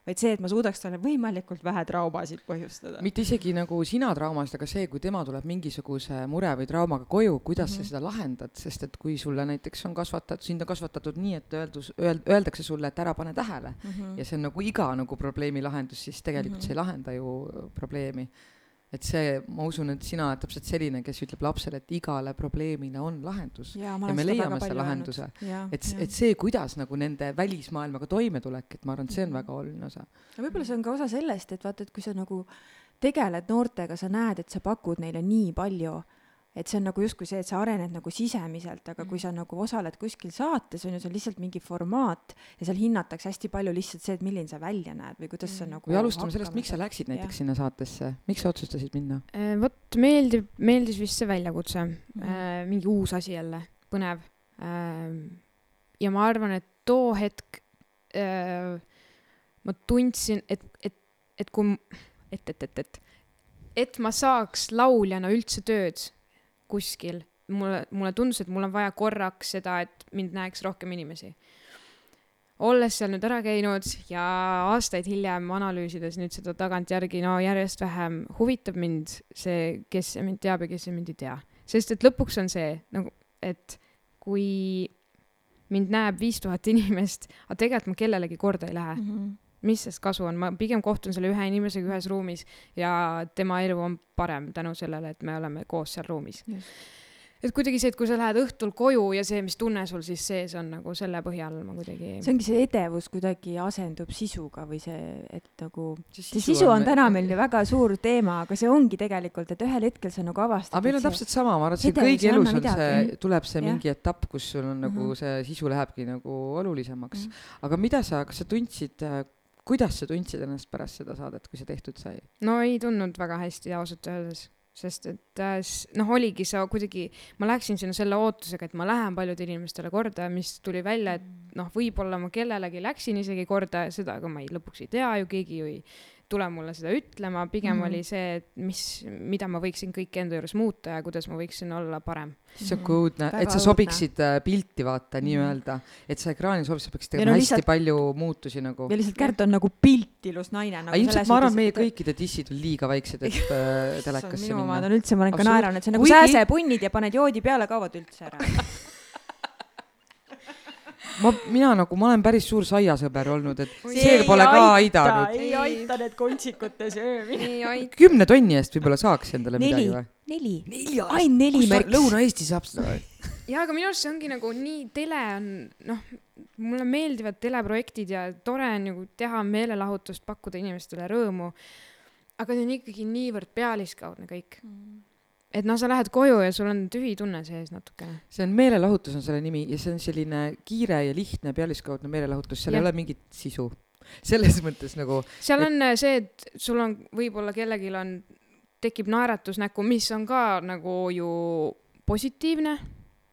vaid see, et ma suudaks talle võimalikult vähe traumasid põhjustada. mitte isegi nagu sina traumasid, aga see, kui tema tuleb mingisuguse mure või traumaga koju, kuidas mm -hmm. sa Mhm. seda lahendad, sest et kui sulle näiteks on kasvatatud, sind on kasvatatud nii, et öeldus, öeld-, öeldakse sulle, et ära pane tähele mm. -hmm. ja see on nagu iga nagu probleemi lahendus, siis tegelikult mm -hmm. see ei lahenda ju probleemi. Et see, ma usun, et sina oled täpselt selline, kes ütleb lapsele, et igale probleemile on lahendus ja, ja me leiame selle lahenduse. et, et see, kuidas nagu nende välismaailmaga toimetulek, et ma arvan, et see on Mhm. väga oluline osa. ja võib-olla see on ka osa sellest, et vaata, et kui sa nagu tegeled noortega, sa näed, et sa pakud neile nii palju, et see on nagu justkui see, et sa arened nagu sisemiselt, aga kui sa nagu osaled kuskil saates, on ju, see on lihtsalt mingi formaat ja seal hinnatakse hästi palju lihtsalt see, et milline sa välja näed või kuidas sa nagu kui alustame sellest, miks sa läksid näiteks sinna saatesse, miks sa otsustasid minna? Äh, vot meeldib, meeldis vist see väljakutse mm, Mhm. -hmm. mingi uus asi jälle, põnev. ja ma arvan, et too hetk äh, ma tundsin, et, et, et kui, et, et, et, et, et ma saaks lauljana üldse tööd kuskil, mulle, mulle tundus, et mul on vaja korraks seda, et mind näeks rohkem inimesi. olles seal nüüd ära käinud ja aastaid hiljem analüüsides nüüd seda tagantjärgi, no järjest vähem huvitab mind see, kes mind teab ja kes mind ei tea. sest et lõpuks on see nagu, et kui mind näeb viis tuhat inimest, aga tegelikult ma kellelegi korda ei lähe mm. -hmm. Mis sest kasu on, ma pigem kohtun selle ühe inimesega ühes ruumis ja tema elu on parem tänu sellele, et me oleme koos seal ruumis. et kuidagi see, et kui sa lähed õhtul koju ja see, mis tunne sul siis sees on nagu selle põhjal ma kuidagi. see ongi see edevus kuidagi asendub sisuga või see, et nagu see see sisu on täna meil ju väga suur teema, aga see ongi tegelikult, et ühel hetkel sa nagu avastad. aga meil on täpselt sama, ma arvan, et see kõigi elus on see, midagi. tuleb see Jah. mingi etapp, kus sul on nagu Mhm. see sisu lähebki nagu olulisemaks. Mhm. aga mida sa, kas sa tundsid, kuidas sa tundsid ennast pärast seda saadet, kui see tehtud sai? no ei tundnud väga hästi ausalt öeldes, sest et äh, noh, oligi see kuidagi, ma läksin sinna selle ootusega, et ma lähen paljudele inimestele korda, mis tuli välja, et noh, võib-olla ma kellelegi läksin isegi korda ja seda, aga ma ei, lõpuks ei tea ju, keegi ju ei tule mulle seda ütlema, pigem mm. -hmm. oli see, et mis, mida ma võiksin kõik enda juures muuta ja kuidas ma võiksin olla parem. see on ka õudne, et sa õudne. sobiksid äh, pilti vaata Mhm. nii-öelda, et sa ekraanil sobid, sa peaksid tegema no hästi lihtsalt- palju muutusi nagu. ja lihtsalt Kärt on nagu piltilus naine nagu. ilmselt ma arvan, meie kõikide dissid on liiga väiksed, et <laughs> äh, telekasse minu omad minna. on üldse, ma olen ka naeranud, et see on nagu Kuigi- sääsepunnid ja paned joodi peale, kaovad üldse ära. <laughs> ma, mina nagu, ma olen päris suur saiasõber olnud, et see ei pole ka aita, aidanud. ei aita need kontsikute söömine. kümne tonni eest võib-olla saaks endale Neli. midagi või? neli. nelja ainult neli märks. Lõuna-Eesti saab seda või? <laughs> jaa, aga minu arust see ongi nagu nii, tele on, noh, mulle meeldivad teleprojektid ja tore on nagu teha meelelahutust, pakkuda inimestele rõõmu. aga see on ikkagi niivõrd pealiskaudne kõik. Et noh, sa lähed koju ja sul on tühi tunne sees natukene. see on meelelahutus on selle nimi ja see on selline kiire ja lihtne pealiskaudne meelelahutus, seal Jah. ei ole mingit sisu. selles mõttes nagu seal Et- on äh, see, et sul on, võib-olla kellelgi on, tekib naeratus näkku, mis on ka nagu ju positiivne.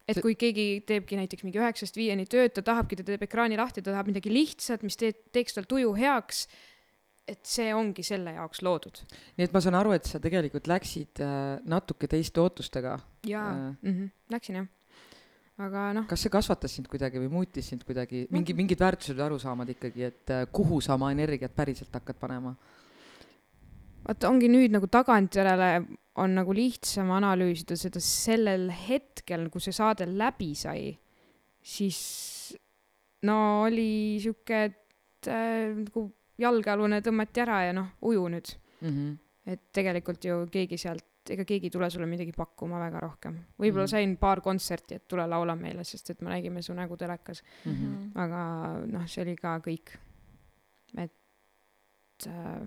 et kui keegi teebki näiteks mingi üheksast viieni tööd, ta tahabki, ta teeb ekraani lahti, ta tahab midagi lihtsat, mis teeb, teeks tal tuju heaks. Et see ongi selle jaoks loodud. nii et ma saan aru, et sa tegelikult läksid äh, natuke teiste ootustega. jaa Äh. mm, -hmm. läksin jah. aga noh, kas see kasvatas sind kuidagi või muutis sind kuidagi, mingi, mingid väärtused või arusaamad ikkagi, et äh, kuhu sa oma energiat päriselt hakkad panema? vaata ongi nüüd nagu tagantjärele on nagu lihtsam analüüsida seda sellel hetkel, kui see saade läbi sai, siis no oli sihuke, et äh, nagu jalgealune tõmmati ära ja noh, uju nüüd. Mm -hmm. et tegelikult ju keegi sealt, ega keegi ei tule sulle midagi pakkuma väga rohkem. võib-olla Mhm. sain paar kontserti, et tule laula meile, sest et me nägime su nägu telekas, Mm -hmm. aga noh, see oli ka kõik. et äh,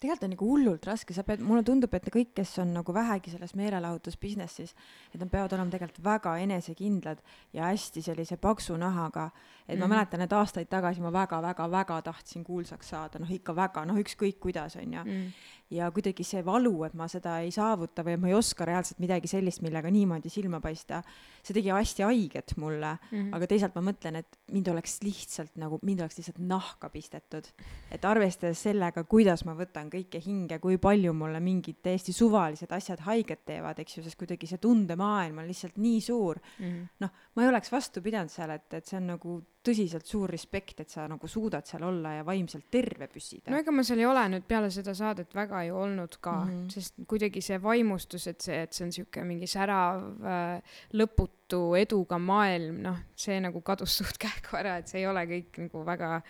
tegelikult on nagu hullult raske, sa pead, mulle tundub, et kõik, kes on nagu vähegi selles meelelahutusbusiness'is, et nad peavad olema tegelikult väga enesekindlad ja hästi sellise paksu nahaga. et mm -hmm. ma Mhm. mäletan, et aastaid tagasi ma väga-väga-väga tahtsin kuulsaks saada, noh ikka väga, noh ükskõik kuidas, on ju. mm, ja kuidagi see valu, et ma seda ei saavuta või et ma ei oska reaalselt midagi sellist, millega niimoodi silma paista, see tegi hästi haiget mulle mm, aga teisalt ma mõtlen, et mind oleks lihtsalt nagu, mind oleks lihtsalt nahka pistetud. et arvestades sellega, kuidas ma võtan kõike hinge, kui palju mulle mingid täiesti suvalised asjad haiget teevad, eks ju, sest kuidagi see tundemaailm on lihtsalt nii suur. mm, noh, ma ei oleks vastu pidanud seal, et, et see on nagu tõsiselt suur respekt, et sa nagu suudad seal olla ja vaimselt terve püsida. no ega ma seal ei ole nüüd peale seda saadet väga ju olnud ka mm. -hmm. sest kuidagi see vaimustus, et see, et see on sihuke mingi särav äh, lõputu eduga maailm, noh, see nagu kadus <laughs> suht kähku ära, et see ei ole kõik nagu väga,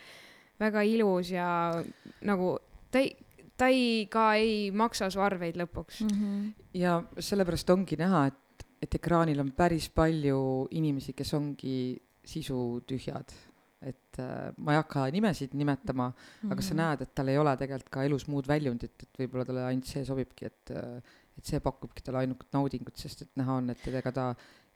väga ilus ja nagu ta ei, ta ei, ka ei maksa su arveid lõpuks mm. -hmm. ja sellepärast ongi näha, et, et ekraanil on päris palju inimesi, kes ongi sisutühjad. et äh, ma ei hakka nimesid nimetama mm, -hmm. aga sa näed, et tal ei ole tegelikult ka elus muud väljundit, et võib-olla talle ainult see sobibki, et, äh, et see pakubki talle ainult naudingut, sest et näha on, et ega ta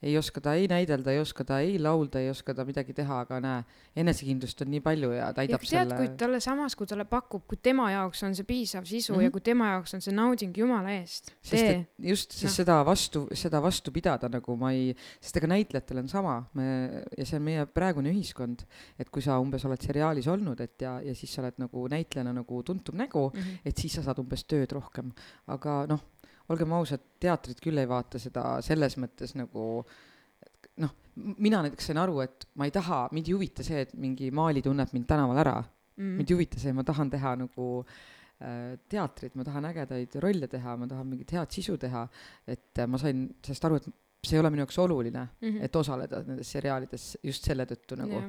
ei oska ta ei näidelda, ei oska ta ei laulda, ei oska ta midagi teha, aga näe, enesekindlust on nii palju ja ja täidab tead, selle kui talle samas, kui talle pakub, kui tema jaoks on see piisav sisu mm Mhm. -hmm. ja kui tema jaoks on see nauding jumala eest, tee just, sest Noh. seda vastu, seda vastu pidada nagu ma ei, sest ega näitlejatel on sama, me, ja see on meie praegune ühiskond, et kui sa umbes oled seriaalis olnud, et ja, ja siis sa oled nagu näitlejana nagu tuntum nägu, mm. -hmm. et siis sa saad umbes tööd rohkem. aga noh, olgem ausad, teatrid küll ei vaata seda selles mõttes nagu noh, mina näiteks sain aru, et ma ei taha, mind ei huvita see, et mingi Maali tunneb mind tänaval ära Mm. mind ei huvita see, ma tahan teha nagu äh, teatrit, ma tahan ägedaid rolle teha, ma tahan mingit head sisu teha, et äh, ma sain sellest aru, et see ei ole minu jaoks oluline Mm -hmm. et osaleda nendes seriaalides just selle tõttu nagu,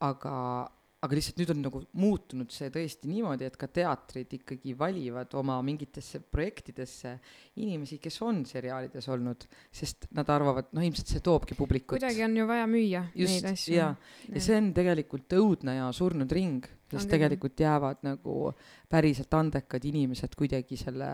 aga, aga lihtsalt nüüd on nagu muutunud see tõesti niimoodi, et ka teatrid ikkagi valivad oma mingitesse projektidesse inimesi, kes on seriaalides olnud, sest nad arvavad, noh, ilmselt see toobki publikut. kuidagi on ju vaja müüa just, neid asju. jaa, ja see on tegelikult õudne ja surnud ring, sest küll. tegelikult jäävad nagu päriselt andekad inimesed kuidagi selle,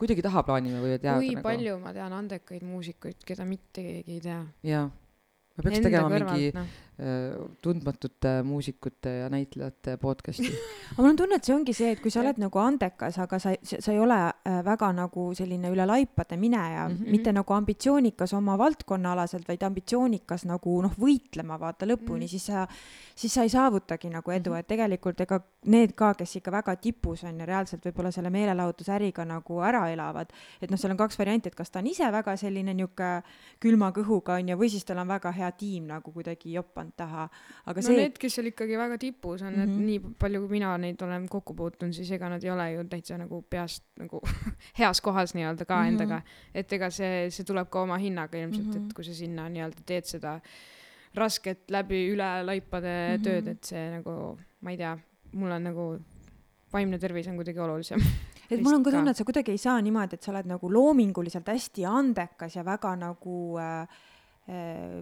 kuidagi tahaplaanile võivad jääda kui nagu. palju ma tean andekaid muusikuid, keda mitte keegi ei tea. jaa, me peaks Enda tegema kõrvalt, mingi noh. Äh, tundmatute muusikute ja näitlejate podcast'i <laughs> aga mul on tunne, et see ongi see, et kui sa oled nagu andekas, aga sa, sa ei ole äh, väga nagu selline üle laipade mineja mm. -hmm. mitte nagu ambitsioonikas oma valdkonnaalaselt, vaid ambitsioonikas nagu noh, võitlema vaata lõpuni mm. -hmm. siis sa, siis sa ei saavutagi nagu edu Mhm. et tegelikult ega need ka, kes ikka väga tipus on ja reaalselt võib-olla selle meelelahutusäriga nagu ära elavad, et noh, seal on kaks varianti, et kas ta on ise väga selline niisugune külma kõhuga on ju, või siis tal on väga hea tiim nagu kuidagi joppanud taha, aga no see need, kes seal ikkagi väga tipus on mm, -hmm. Mhm. et nii palju, kui mina neid olen kokku puutunud, siis ega nad ei ole ju täitsa nagu peast nagu <laughs> heas kohas nii-öelda ka mm Mhm. -hmm. endaga. et ega see, see tuleb ka oma hinnaga ilmselt mm, Mhm. -hmm. et kui sa sinna nii-öelda teed seda rasket läbi üle laipade mm Mhm. -hmm. tööd, et see nagu, ma ei tea, mul on nagu vaimne tervis on kuidagi olulisem <laughs> et mul on ka tunne, et sa kuidagi ei saa niimoodi, et sa oled nagu loominguliselt hästi andekas ja väga nagu äh,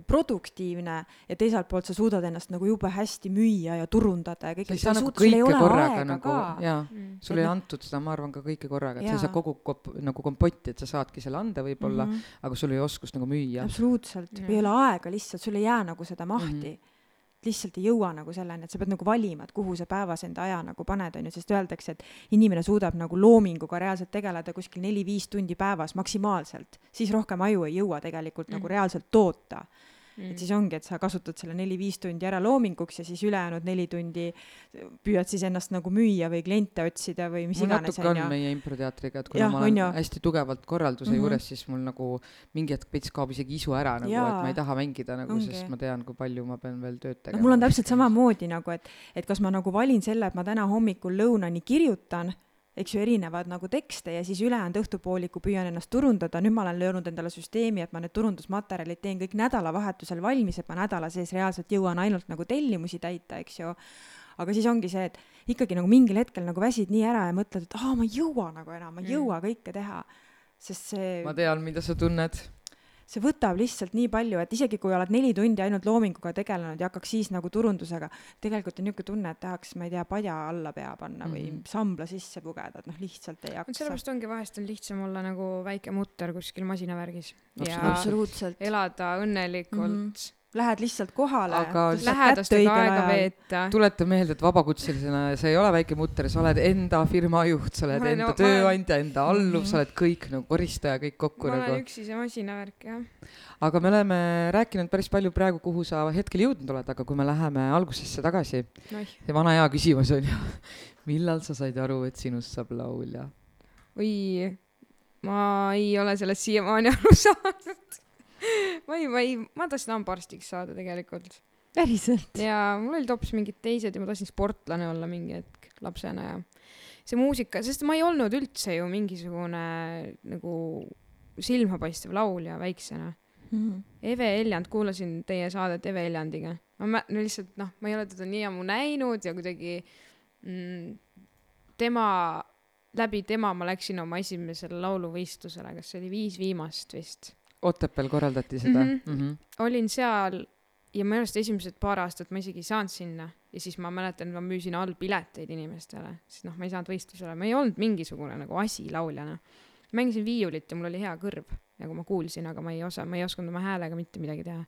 produktiivne ja teiselt poolt sa suudad ennast nagu jube hästi müüa ja turundada ja sa kõike ei saa sa nagu kõike ole korraga nagu ka. jaa mm. sul Et ei noh- antud seda, ma arvan, ka kõike korraga, et sa ei saa kogu kop- nagu kompotti, et sa saadki selle anda võib-olla mm. -hmm. aga sul ei ole oskust nagu müüa. absoluutselt Jah. ei ole aega lihtsalt, sul ei jää nagu seda mahti mm. -hmm lihtsalt ei jõua nagu selleni, et sa pead nagu valima, et kuhu sa päevas enda aja nagu paned, on ju, sest öeldakse, et inimene suudab nagu loominguga reaalselt tegeleda kuskil neli-viis tundi päevas maksimaalselt, siis rohkem aju ei jõua tegelikult mm. nagu Mhm. reaalselt toota Mm. et siis ongi, et sa kasutad selle neli-viis tundi ära loominguks ja siis ülejäänud neli tundi püüad siis ennast nagu müüa või kliente otsida või mis mul iganes, natuke on onju. meie improteatriga, et kuna Jah, ma olen ju. hästi tugevalt korralduse mm. -hmm. juures, siis mul nagu mingi hetk veits kaob isegi isu ära nagu, et ma ei taha mängida nagu, sest ma tean, kui palju ma pean veel tööd tegema. mul on täpselt samamoodi nagu, et, et kas ma nagu valin selle, et ma täna hommikul lõunani kirjutan, eks ju, erinevad nagu tekste ja siis ülejäänud õhtupooliku püüan ennast turundada, nüüd ma olen löönud endale süsteemi, et ma need turundusmaterjalid teen kõik nädalavahetusel valmis, et ma nädala sees reaalselt jõuan ainult nagu tellimusi täita, eks ju. aga siis ongi see, et ikkagi nagu mingil hetkel nagu väsid nii ära ja mõtled, et aa, ma ei jõua nagu enam, ma ei Mm. jõua kõike teha. sest see ma tean, mida sa tunned see võtab lihtsalt nii palju, et isegi kui oled neli tundi ainult loominguga tegelenud ja hakkaks siis nagu turundusega, tegelikult on niisugune tunne, et tahaks, ma ei tea, padja alla pea panna või Mhm. sambla sisse pugeda, et noh, lihtsalt ei jaksa. sellepärast ongi vahest on lihtsam olla nagu väike mutter kuskil masinavärgis ja absoluutselt. elada õnnelikult mm. -hmm. Lähed lihtsalt kohale. Aga lähedastega aega veeta. tuletan meelde, et vabakutselisena sa ei ole väike mutter, sa oled enda firma juht, sa oled Ma olen- enda no, ma tööandja, enda alluv Mhm. sa oled kõik nagu koristaja, kõik kokku ma nagu olen. üksi see masinavärk jah. aga me oleme rääkinud päris palju praegu, kuhu sa hetkel jõudnud oled, aga kui me läheme algusesse tagasi, noih, see vana hea küsimus on ju, <laughs> millal sa said aru, et sinust saab laulja? oi, ma ei ole sellest siiamaani aru <laughs> saanud. Ma ei, ma ei, ma tahtsin hambaarstiks saada tegelikult päriselt. ja mul olid hoopis mingid teised ja ma tahtsin sportlane olla mingi hetk lapsena ja see muusika, sest ma ei olnud üldse ju mingisugune nagu silmapaistev laulja väiksena. Eve Eljand, kuulasin teie saadet Eve Eljandiga. ma mä-, no lihtsalt noh, ma ei ole teda nii ammu näinud ja kuidagi mm, tema, läbi tema ma läksin oma esimesele lauluvõistlusele, kas see oli Viis viimast vist. Otepääl korraldati seda Mhm. mm? -hmm. olin seal ja minu arust esimesed paar aastat ma isegi ei saanud sinna ja siis ma mäletan, et ma müüsin allpileteid inimestele, sest noh, ma ei saanud võistlusele, ma ei olnud mingisugune nagu asi lauljana. mängisin viiulit ja mul oli hea kõrv, nagu ma kuulsin, aga ma ei osa, ma ei osanud oma häälega mitte midagi teha.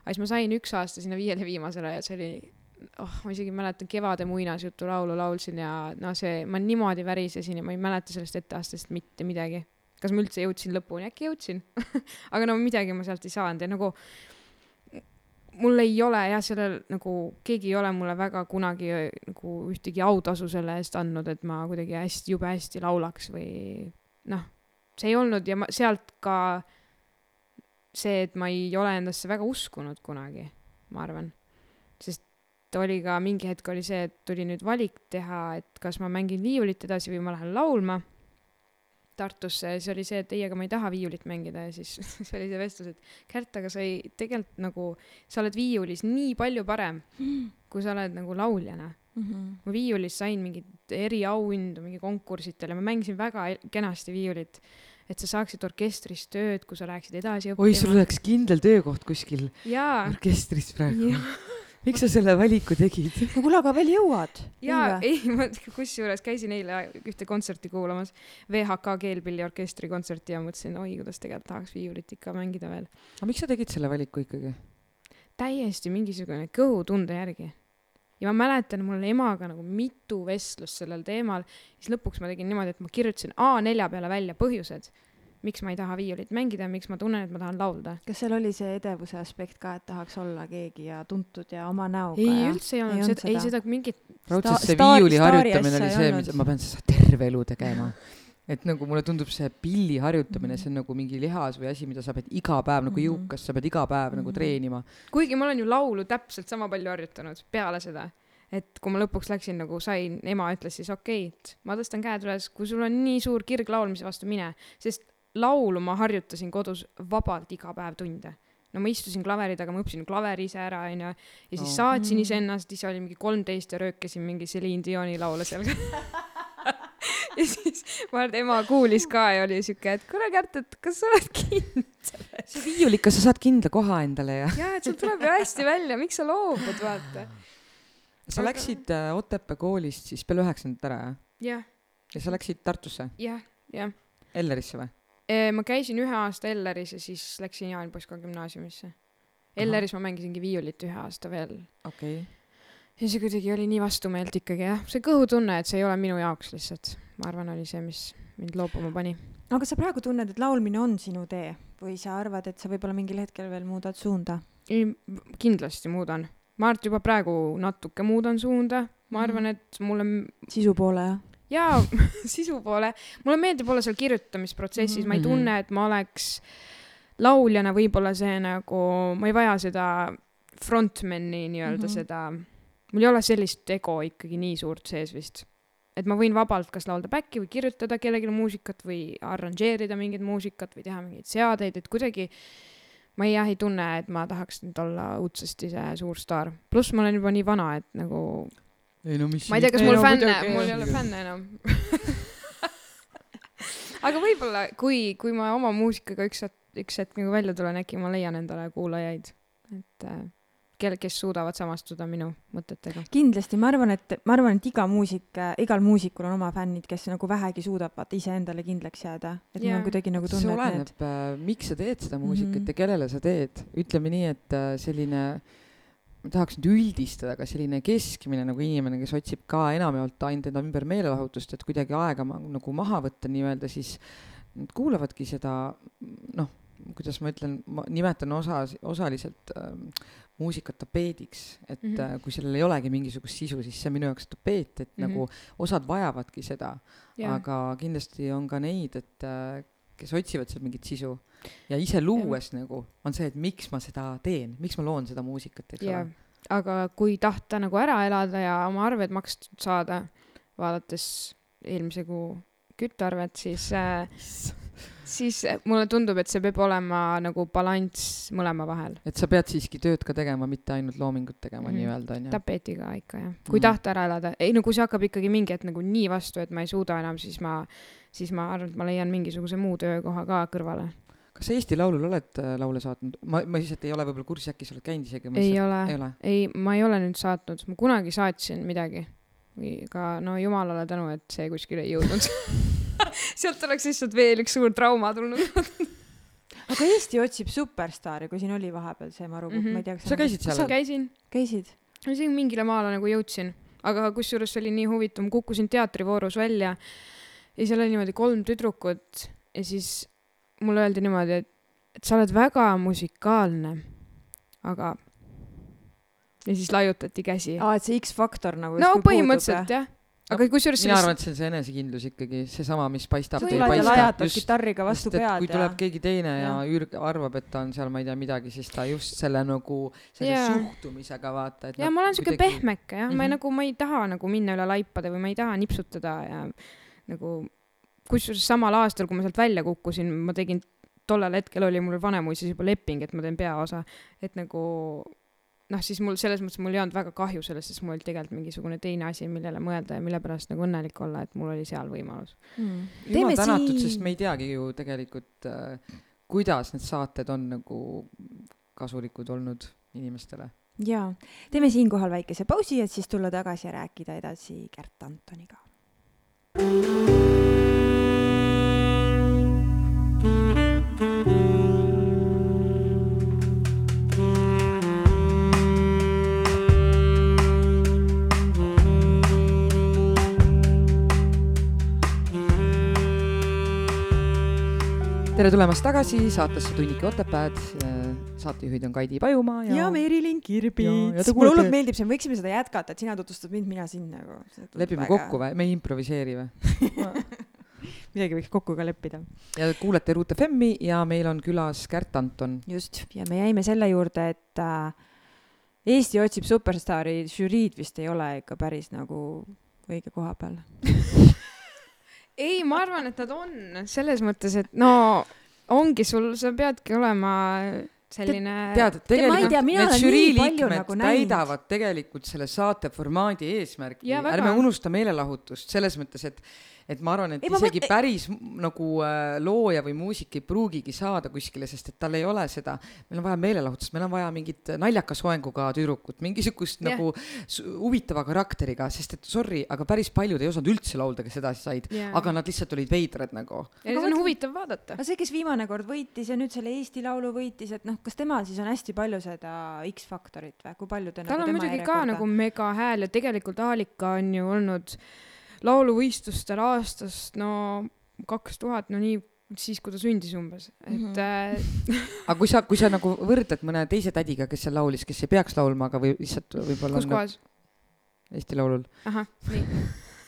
aga siis ma sain üks aasta sinna viiele viimasele ja see oli, oh, ma isegi mäletan Kevade muinasjutu laulu laulsin ja no see, ma niimoodi värisesin ja ma ei mäleta sellest etteastest mitte midagi. Kas ma üldse jõudsin lõpuni, äkki jõudsin <laughs> aga no midagi ma sealt ei saanud ja nagu mul ei ole jah, sellel nagu keegi ei ole mulle väga kunagi äh, nagu ühtegi autasu selle eest andnud, et ma kuidagi hästi, jube hästi laulaks või noh, see ei olnud ja ma sealt ka see, et ma ei ole endasse väga uskunud kunagi, ma arvan. sest oli ka mingi hetk oli see, et tuli nüüd valik teha, et kas ma mängin viiulit edasi või ma lähen laulma Tartusse ja siis oli see, et ei, aga ma ei taha viiulit mängida ja siis <laughs> see oli see vestlus, et Kärt, aga sa ei, tegelikult nagu, sa oled viiulis nii palju parem, kui sa oled nagu lauljana. ma viiulis sain mingeid eriauhindu mingi konkurssidel ja ma mängisin väga kenasti viiulit. et sa saaksid orkestris tööd, kui sa läheksid edasi oi, sul oleks kindel töökoht kuskil jaa, orkestris praegu. <laughs> miks sa selle valiku tegid? <laughs> no kuule, aga veel jõuad. jaa, ei, ma <laughs> kusjuures käisin eile ühte kontserti kuulamas, VHK keelpilliorkestri kontserti ja mõtlesin, oi, kuidas tegelikult tahaks viiulit ikka mängida veel. aga miks sa tegid selle valiku ikkagi? täiesti mingisugune kõhutunde järgi. ja ma mäletan, mul oli emaga nagu mitu vestlust sellel teemal, siis lõpuks ma tegin niimoodi, et ma kirjutasin A4 peale välja põhjused, miks ma ei taha viiulit mängida ja miks ma tunnen, et ma tahan laulda. kas seal oli see edevuse aspekt ka, et tahaks olla keegi ja tuntud ja oma näoga ei ja, üldse ei ei olnud olnud seda, ei seda? mingit, raudselt see staar- viiuli harjutamine oli ei see, mida ma pean seda terve elu tegema. et nagu mulle tundub see pilli harjutamine, Mhm. see on nagu mingi lihas või asi, mida sa pead iga päev nagu Mhm. jõukas, sa pead iga päev nagu Mhm. treenima. kuigi ma olen ju laulu täpselt sama palju harjutanud peale seda. et kui ma lõpuks läksin nagu sain, ema ütles siis okei okay,, et ma tõstan käed üles, kui sul on nii suur kirg laulmise vastu, mine, sest laulu ma harjutasin kodus vabalt iga päev tunde no ma istusin klaveri taga, ma õppisin klaveri ise ära, onju, ja siis Oh. saatsin Mm. iseennast, ise oli mingi kolmteist ja röökisin mingi Celine Dioni laule seal <laughs> ja siis ma arvan, et ema kuulis ka ja oli siuke, et kuule Kärt, et kas sa oled kindel? <laughs> see viiulika, sa saad kindla koha endale ja. jaa, et sul tuleb ju hästi välja, miks sa loobud, vaata. sa Aga- läksid äh, Otepää koolist siis peale üheksandat ära jah? jah, ja sa läksid Tartusse, jah, jah. Ellerisse või? Ma käisin ühe aasta Elleris ja siis läksin Jaan Poska gümnaasiumisse. Elleris ma mängisingi viiulit ühe aasta veel. okei okay.. ja see kuidagi oli nii vastumeelt ikkagi jah, see kõhutunne, et see ei ole minu jaoks lihtsalt, ma arvan, oli see, mis mind loobuma pani. aga sa praegu tunned, et laulmine on sinu tee või sa arvad, et sa võib-olla mingil hetkel veel muudad suunda? ei, kindlasti muudan. ma arvan, et juba praegu natuke muudan suunda, ma arvan, et mulle sisu poole, jah? Jaa, <laughs> sisu poole, mulle meeldib olla seal kirjutamisprotsessis mm, -hmm. ma ei Mhm. tunne, et ma oleks lauljana võib-olla see nagu, ma ei vaja seda frontman'i nii-öelda mm. -hmm. seda, mul ei ole sellist ego ikkagi nii suurt sees vist. et ma võin vabalt kas laulda back'i või kirjutada kellelegi muusikat või arranžeerida mingit muusikat või teha mingeid seadeid, et kuidagi ma ei, jah ei tunne, et ma tahaks nüüd olla õudsesti see suur staar. pluss ma olen juba nii vana, et nagu ei no mis ma ei tea, kas mul no fänne, mul ei ole fänne enam. <laughs> aga võib-olla, kui, kui ma oma muusikaga ükskord üks hetk nagu välja tulen, äkki ma leian endale kuulajaid, et äh, kel-, kes suudavad samastuda minu mõtetega. kindlasti, ma arvan, et ma arvan, et iga muusik, igal muusikul on oma fännid, kes nagu vähegi suudavad iseendale kindlaks jääda, et yeah. Ma kuidagi nagu see tunnen, et oleneb need, äh, miks sa teed seda muusikat mm. -hmm. ja kellele sa teed. ütleme nii, et äh, selline, ma tahaks nüüd üldistada, aga selline keskmine nagu inimene, kes otsib ka enamjaolt ainult enda ümber meelelahutust, et kuidagi aega ma, nagu maha võtta nii-öelda, siis nad kuulavadki seda noh, kuidas ma ütlen, ma nimetan osa, osaliselt äh, muusikat tapeediks, et mm Mhm. -hmm. kui sellel ei olegi mingisugust sisu, siis see on minu jaoks tapeet, et mm Mhm. -hmm. nagu osad vajavadki seda jaa, aga kindlasti on ka neid, et äh, kes otsivad seal mingit sisu ja ise luues nagu on see, et miks ma seda teen, miks ma loon seda muusikat, eks jaa ole., aga kui tahta nagu ära elada ja oma arved makstud saada, vaadates eelmise kuu küttearvet, siis äh,, siis äh, mulle tundub, et see peab olema nagu balanss mõlema vahel. et sa pead siiski tööd ka tegema, mitte ainult loomingut tegema mm. -hmm. nii-öelda onju. tapetiga ikka jah, kui Mhm. tahta ära elada, ei no kui see hakkab ikkagi mingi hetk nagu nii vastu, et ma ei suuda enam, siis ma, siis ma arvan, et ma leian mingisuguse muu töökoha ka kõrvale. kas sa Eesti Laulul oled äh, laule saatnud? ma, ma lihtsalt ei ole võib-olla kursis, äkki sa oled käinud isegi? ei ole, ei, ma ei ole nüüd saatnud, ma kunagi saatsin midagi. aga no jumalale tänu, et see kuskile ei jõudnud. <laughs> sealt oleks lihtsalt veel üks suur trauma tulnud. <laughs> aga Eesti otsib superstaari, kui siin oli vahepeal see maru mm. -hmm. ma ei tea, kas sa käisid seal? käisin, käisid? isegi mingile maale nagu jõudsin, aga kusjuures see oli nii huvitav, ma kukkusin teatrivoorus välja ja seal oli niimoodi kolm tüdrukut ja siis mulle öeldi niimoodi, et, et sa oled väga musikaalne, aga ja siis laiutati käsi. aa, et see X-faktor nagu no põhimõtteliselt jah, aga kusjuures mina arvan, et see on see enesekindlus ikkagi, seesama, mis paistab. tuled ja lajatad kitarriga vastu pead kui ja tuleb keegi teine ja, ja Jürg arvab, et ta on seal, ma ei tea midagi, siis ta just selle nagu, selle Jaa. suhtumisega vaata, et ja ma olen siuke pehmeke jah, ma ei Mhm. nagu, ma ei taha nagu minna üle laipade või ma ei taha nipsutada ja nagu kusjuures samal aastal, kui ma sealt välja kukkusin, ma tegin, tollel hetkel oli mul Vanemuises juba leping, et ma teen peaosa, et nagu noh, siis mul selles mõttes mul ei olnud väga kahju sellest, sest mul oli tegelikult mingisugune teine asi, millele mõelda ja mille pärast nagu õnnelik olla, et mul oli seal võimalus. mm.. jumal tänatud, sest me ei teagi ju tegelikult äh,, kuidas need saated on nagu kasulikud olnud inimestele. jaa, teeme siinkohal väikese pausi, et siis tulla tagasi ja rääkida edasi Kärt Antoniga. Tere tulemast tagasi saatesse Tunnike Otepääd. Saatejuhid on Kaidi Pajumaa ja, ja Merilin Kirbits mulle hullult meeldib see, me võiksime seda jätkata, et sina tutvustad mind, mina sind nagu. lepime kokku või? me ei improviseeri või? <laughs> midagi võiks kokku ka leppida. ja kuulete Ruut FM-i ja meil on külas Kärt Anton. just, ja me jäime selle juurde, et äh, Eesti otsib superstaari žüriid vist ei ole ikka päris nagu õige koha peal. <laughs> ei, ma arvan, et nad on selles mõttes, et no ongi sul, sa peadki olema selline. tead, et tegelikult tea, need žürii liikmed nagu näinud. täidavad tegelikult selle saate formaadi eesmärki. Ärme unusta meelelahutust selles mõttes, et et ma arvan, et Ei, isegi mõt- päris nagu äh, looja või muusik ei pruugigi saada kuskile, sest et tal ei ole seda, meil on vaja meelelahutust, meil on vaja mingit naljaka soenguga tüdrukut, mingisugust Jah. nagu huvitava karakteriga, sest et sorry, aga päris paljud ei osanud üldse laulda, kes edasi said, aga nad lihtsalt olid veidrad nagu. ja seda on huvitav vaadata. no see, kes viimane kord võitis ja nüüd selle Eesti Laulu võitis, et noh, kas temal siis on hästi palju seda X-faktorit või kui palju te tal nagu on muidugi ka järjekorda- nagu mega hääl ja tegelikult Aalika on ju olnud lauluvõistlustel aastast no kaks tuhat, no nii siis, kui ta sündis umbes, et mm -hmm. aga kui sa, kui sa nagu võrdled mõne teise tädiga, kes seal laulis, kes ei peaks laulma, aga või lihtsalt võib-olla kus kohas, Eesti Laulul, ahah, nii,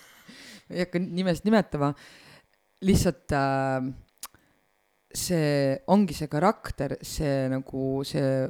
<laughs> ei hakka nimest nimetama, lihtsalt äh, see ongi see karakter, see nagu see,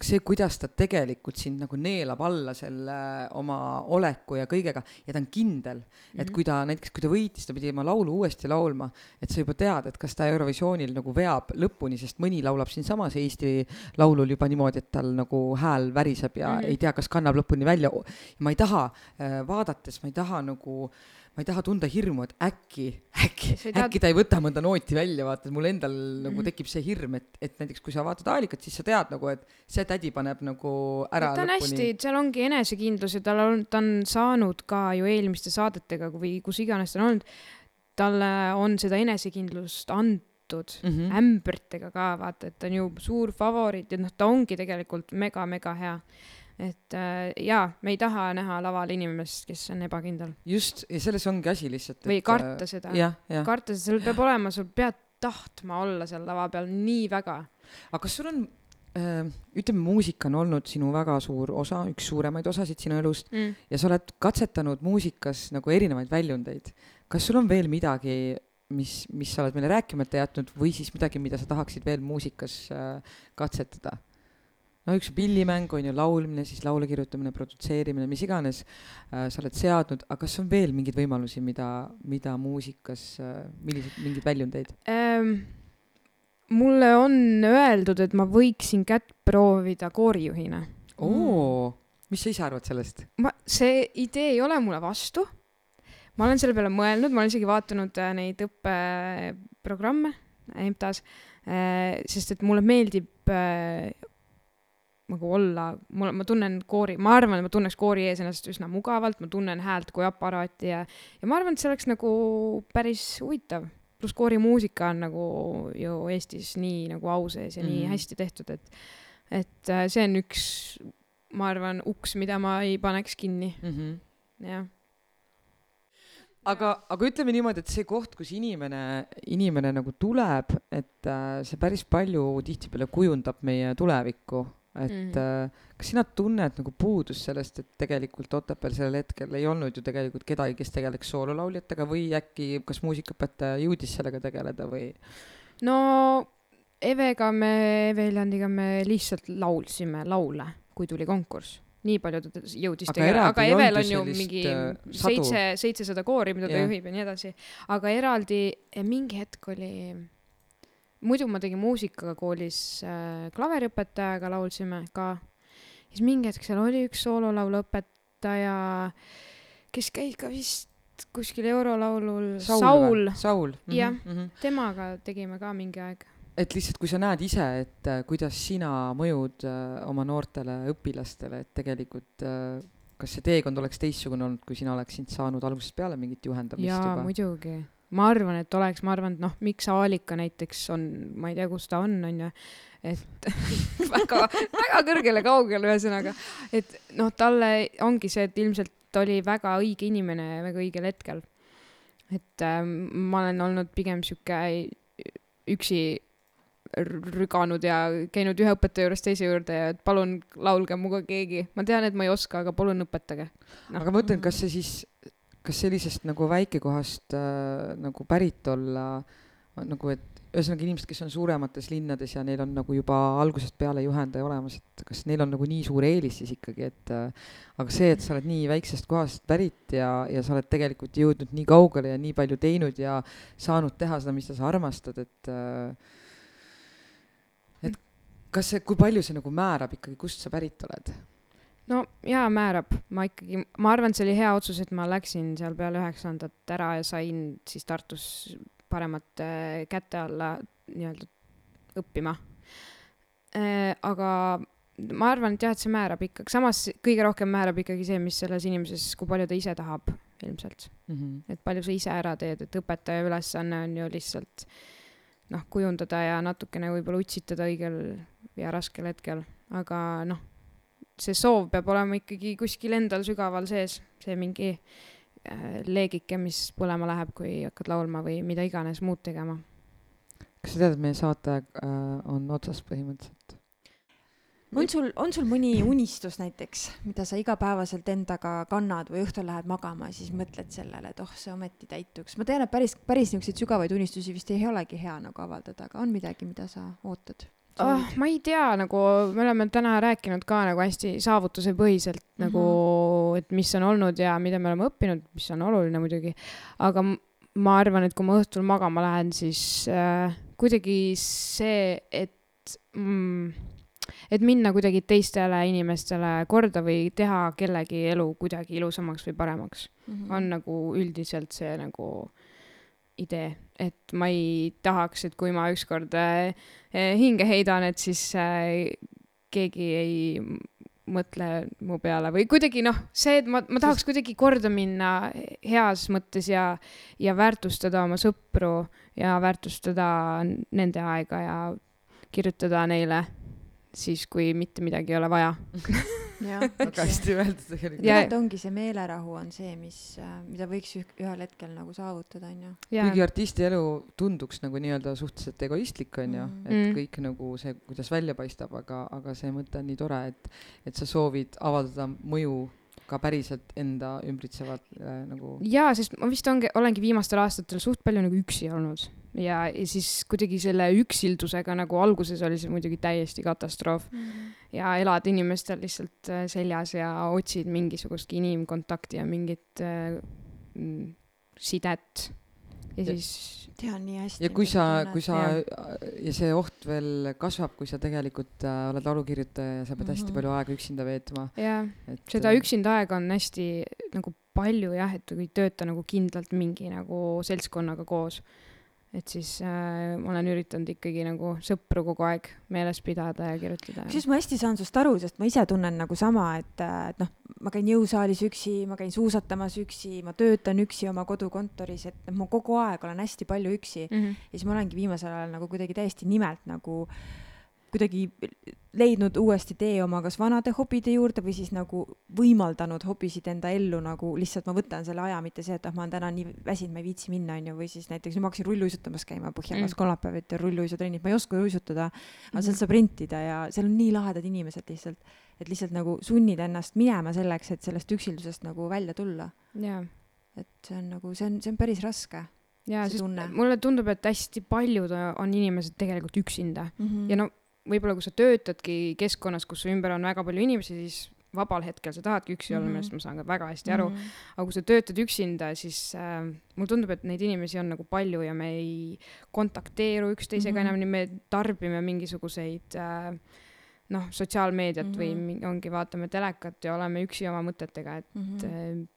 see, kuidas ta tegelikult sind nagu neelab alla selle oma oleku ja kõigega ja ta on kindel, et Mhm. kui ta näiteks, kui ta võitis, ta pidi oma laulu uuesti laulma, et sa juba tead, et kas ta Eurovisioonil nagu veab lõpuni, sest mõni laulab siinsamas Eesti Laulul juba niimoodi, et tal nagu hääl väriseb ja mm. -hmm. ei tea, kas kannab lõpuni välja. ma ei taha äh, vaadates, ma ei taha nagu ma ei taha tunda hirmu, et äkki, äkki taha- äkki ta ei võta mõnda nooti välja, vaata, et mul endal nagu Mhm. tekib see hirm, et, et näiteks kui sa vaatad Aalikat, siis sa tead nagu, et see tädi paneb nagu ära ta on hästi, seal ongi enesekindlus ja tal on, ta on saanud ka ju eelmiste saadetega või kus iganes ta on olnud, talle on seda enesekindlust antud mm. -hmm. ämbritega ka vaata, et ta on ju suur favoriit ja noh, ta ongi tegelikult mega-mega hea. Et äh, jaa, me ei taha näha laval inimest, kes on ebakindel just, ja selles ongi asi lihtsalt. või karta seda. karta seda, sul peab olema, sul pead tahtma olla seal lava peal nii väga. aga kas sul on äh,, ütleme, muusika on olnud sinu väga suur osa, üks suuremaid osasid sinu elust Mm. ja sa oled katsetanud muusikas nagu erinevaid väljundeid. kas sul on veel midagi, mis, mis sa oled meile rääkimata jätnud või siis midagi, mida sa tahaksid veel muusikas äh, katsetada? No üks pillimäng on ju laulmine, siis laule kirjutamine, produtseerimine, mis iganes äh, sa oled seadnud, aga kas on veel mingeid võimalusi, mida, mida muusikas äh,, milliseid, mingeid väljundeid? ähm,. mulle on öeldud, et ma võiksin kätt proovida koorijuhina. oo, mis sa ise arvad sellest? ma, see idee ei ole mulle vastu. ma olen selle peale mõelnud, ma olen isegi vaadanud äh, neid õppeprogramme EMTA-s äh,, sest et mulle meeldib äh, nagu olla, mul, ma tunnen koori, ma arvan, et ma tunneks koori ees ennast üsna mugavalt, ma tunnen häält kui aparaati ja, ja ma arvan, et see oleks nagu päris huvitav. pluss koorimuusika on nagu ju Eestis nii nagu au sees ja mm. nii Mhm. hästi tehtud, et, et äh, see on üks, ma arvan, uks, mida ma ei paneks kinni, mm. -hmm. jah. aga, aga ütleme niimoodi, et see koht, kus inimene, inimene nagu tuleb, et äh, see päris palju tihtipeale kujundab meie tulevikku, et mm. Äh, kas sina tunned nagu puudust sellest, et tegelikult Otepääl sellel hetkel ei olnud ju tegelikult kedagi, kes tegeleks soololauljatega või äkki kas muusikaõpetaja jõudis sellega tegeleda või? no Evega me, Eve Viljandiga me lihtsalt laulsime laule, kui tuli konkurss. nii palju ta jõudis tegeleda, aga Evel on ju mingi äh, seitse, seitsesada koori, mida ta Jah. juhib ja nii edasi. aga eraldi mingi hetk oli, muidu ma tegin muusikaga koolis äh, klaveriõpetajaga laulsime ka. siis mingi hetk seal oli üks soololauluõpetaja, kes käis ka vist kuskil eurolaulul, Saul, Saul, Saul, Jah. mm. -hmm. temaga tegime ka mingi aeg. et lihtsalt, kui sa näed ise, et äh, kuidas sina mõjud äh, oma noortele õpilastele, et tegelikult äh, kas see teekond oleks teistsugune olnud, kui sina oleksid saanud algusest peale mingit juhendamist jaa, juba? muidugi. Ma arvan, et oleks, ma arvan, et noh, miks Aalika näiteks on, ma ei tea, kus ta on, onju, et <laughs> väga, väga kõrgele kaugele, ühesõnaga, et noh, talle ongi see, et ilmselt oli väga õige inimene väga õigel hetkel. et ähm, ma olen olnud pigem sihuke üksi rüganud ja käinud ühe õpetaja juurest teise juurde ja et palun laulge minuga keegi. ma tean, et ma ei oska, aga palun õpetage no.. aga ma mõtlen, kas see siis, kas sellisest nagu väikekohast äh, nagu pärit olla, nagu et ühesõnaga inimesed, kes on suuremates linnades ja neil on nagu juba algusest peale juhendaja olemas, et kas neil on nagu nii suur eelis siis ikkagi, et äh, aga see, et sa oled nii väiksest kohast pärit ja, ja sa oled tegelikult jõudnud nii kaugele ja nii palju teinud ja saanud teha seda, mida sa armastad, et äh, et kas see, kui palju see nagu määrab ikkagi, kust sa pärit oled? No jaa, määrab, ma ikkagi, ma arvan, et see oli hea otsus, et ma läksin seal peale üheksandat ära ja sain siis Tartus paremate käte alla nii-öelda õppima. aga ma arvan, et jah, et see määrab ikkagi, samas kõige rohkem määrab ikkagi see, mis selles inimeses, kui palju ta ise tahab ilmselt, Mm -hmm. et palju sa ise ära teed, et õpetaja ülesanne on ju lihtsalt noh, kujundada ja natukene võib-olla utsitada õigel ja raskel hetkel, aga noh, see soov peab olema ikkagi kuskil endal sügaval sees, see mingi äh, leegike, mis põlema läheb, kui hakkad laulma või mida iganes muud tegema. kas sa tead, et meie saateaeg äh, on otsas põhimõtteliselt? on sul, on sul mõni unistus näiteks, mida sa igapäevaselt endaga kannad või õhtul lähed magama ja siis mõtled sellele, et oh, see ometi täituks. ma tean, et päris, päris niisuguseid sügavaid unistusi vist ei olegi hea nagu avaldada, aga on midagi, mida sa ootad? oh,. ma ei tea, nagu me oleme täna rääkinud ka nagu hästi saavutusepõhiselt mm -hmm. nagu, et mis on olnud ja mida me oleme õppinud, mis on oluline muidugi. aga ma arvan, et kui ma õhtul magama lähen, siis äh, kuidagi see, et mm,, et minna kuidagi teistele inimestele korda või teha kellegi elu kuidagi ilusamaks või paremaks mm. Mhm. on nagu üldiselt see nagu idee, et ma ei tahaks, et kui ma ükskord äh, äh, hinge heidan, et siis äh, keegi ei mõtle mu peale või kuidagi noh, see, et ma, ma tahaks kuidagi korda minna heas mõttes ja, ja väärtustada oma sõpru ja väärtustada nende aega ja kirjutada neile siis, kui mitte midagi ei ole vaja <laughs> <laughs> väga hästi öeldud tegelikult Ja- tegelikult ongi see meelerahu on see, mis, mida võiks üh- ühel hetkel nagu saavutada, onju. kuigi artisti elu tunduks nagu nii-öelda suhteliselt egoistlik onju Mm. et Mm. kõik nagu see kuidas välja paistab aga aga see mõte on nii tore et et sa soovid avaldada mõju ka päriselt enda ümbritsevale nagu jaa, sest ma vist ongi, olengi viimastel aastatel suht palju nagu üksi olnud ja, ja siis kuidagi selle üksildusega nagu alguses oli see muidugi täiesti katastroof ja elad inimestel lihtsalt äh, seljas ja otsid mingisugustki inimkontakti ja mingit äh, mm, sidet ja Ja- siis tean nii hästi. ja kui sa kui sa jah. ja see oht veel kasvab kui sa tegelikult äh, oled laulukirjutaja ja sa pead hästi Mhm. palju aega üksinda veetma jah, et seda äh, üksinda aega on hästi nagu palju jah, et kui tööta nagu kindlalt mingi nagu seltskonnaga koos. Et siis äh, ma olen üritanud ikkagi nagu sõpru kogu aeg meeles pidada ja kirjutada. kusjuures ma hästi saan sinust aru, sest ma ise tunnen nagu sama, et, et noh, ma käin jõusaalis üksi, ma käin suusatamas üksi, ma töötan üksi oma kodukontoris, et noh, ma kogu aeg olen hästi palju üksi mm. -hmm. ja siis ma olengi viimasel ajal nagu kuidagi täiesti nimelt nagu kuidagi leidnud uuesti tee oma kas vanade hobide juurde või siis nagu võimaldanud hobisid enda ellu nagu lihtsalt ma võtan selle aja, mitte see, et ah, ma olen täna nii väsinud, ma ei viitsi minna, onju, või siis näiteks nüüd ma hakkasin rulluisutamas käima Põhjalas Mm. kolmapäeviti on rulluisutrennid, ma ei oska uisutada, aga Mhm. sealt saab rentida ja seal on nii lahedad inimesed lihtsalt, et lihtsalt nagu sunnid ennast minema selleks, et sellest üksildusest nagu välja tulla. jaa et see on nagu, see on, see on päris raske jaa, sest tunne. mulle tundub, et hästi paljud on inimesed tegelikult üksinda mm. -hmm. ja no võib-olla kui sa töötadki keskkonnas, kus su ümber on väga palju inimesi, siis vabal hetkel sa tahadki üksi olla Mhm. mm, millest ma saan ka väga hästi aru mm, -hmm. aga kui sa töötad üksinda, siis äh, mulle tundub, et neid inimesi on nagu palju ja me ei kontakteeru üksteisega mm Mhm. -hmm. enam, nii me tarbime mingisuguseid äh, noh, sotsiaalmeediat mm -hmm. või Mhm. ongi, vaatame telekat ja oleme üksi oma mõtetega, et mm. -hmm.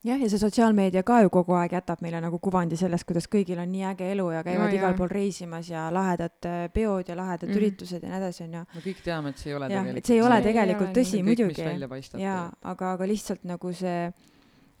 Äh, jah, ja see sotsiaalmeedia ka ju kogu aeg jätab meile nagu kuvandi sellest, kuidas kõigil on nii äge elu ja käivad No igal pool reisimas ja lahedad äh, peod ja lahedad mm. -hmm. üritused ja nii edasi, onju. me kõik teame et see ei ole jah, tegelikult see ei ole tegelikult tõsi mis muidugi. jaa, aga, aga lihtsalt nagu see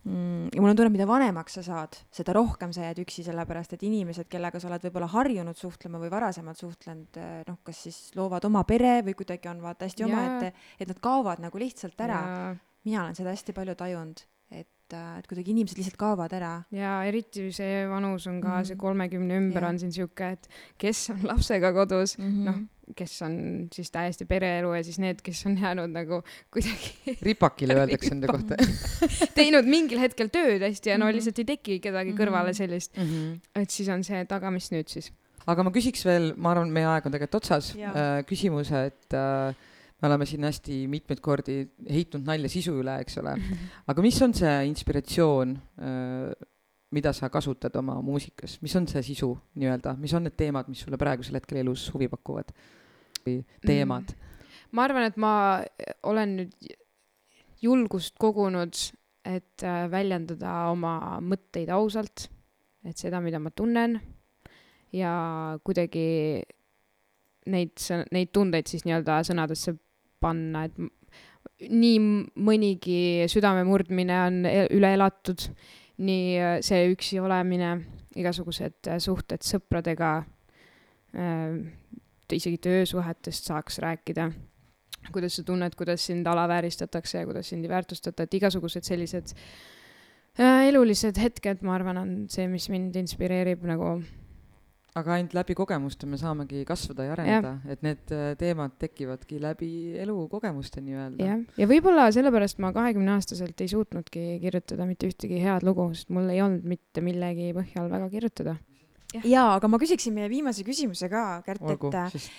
mm, ja mul on tunne, et mida vanemaks sa saad, seda rohkem sa jääd üksi, sellepärast et inimesed, kellega sa oled võib-olla harjunud suhtlema või varasemalt suhtlenud, eh, noh, kas siis loovad oma pere või kuidagi on vaata hästi Jaa. omaette, et nad kaovad nagu lihtsalt ära. ja, mina olen seda hästi palju tajunud, et, äh, et kuidagi inimesed lihtsalt kaovad ära. ja eriti see vanus on ka mm Mhm. -hmm. see kolmekümne ümber Jah. on siin sihuke, et kes on lapsega kodus mm -hmm. noh, kes on siis täiesti pereelu ja siis need, kes on jäänud nagu kuidagi <laughs> ripakile öeldakse nende kohta teinud mingil hetkel tööd hästi ja no Mhm. lihtsalt ei teki kedagi Mhm. kõrvale sellist, mm. -hmm. et siis on see, et aga mis nüüd siis. aga ma küsiks veel, ma arvan, meie aeg on tegelikult otsas äh,, küsimuse, et äh, me oleme siin hästi mitmeid kordi heitnud nalja sisu üle, eks ole, <laughs> aga mis on see inspiratsioon äh,, mida sa kasutad oma muusikas, mis on see sisu nii-öelda, mis on need teemad, mis sulle praegusel hetkel elus huvi pakuvad? Või teemad? Mm.? ma arvan, et ma olen nüüd julgust kogunud, et äh, väljendada oma mõtteid ausalt, et seda, mida ma tunnen. Ja kuidagi neid, neid tundeid siis nii-öelda sõnadesse panna, et nii mõnigi südame murdmine on e- üle elatud, nii äh, see üksi olemine, igasugused äh, suhted sõpradega äh,, isegi töösuhetest saaks rääkida. Kuidas sa tunned, kuidas sind alavääristatakse ja kuidas sind ei väärtustata, et igasugused sellised elulised hetked, ma arvan, on see, mis mind inspireerib nagu aga ainult läbi kogemuste me saamegi kasvada ja areneda, et need äh, teemad tekivadki läbi elukogemuste nii-öelda. jah, ja võib-olla sellepärast ma kahekümne aastaselt ei suutnudki kirjutada mitte ühtegi head lugu, sest mul ei olnud mitte millegi põhjal väga kirjutada. jaa, aga ma küsiksin meie viimase küsimuse ka, Kärt, et, siis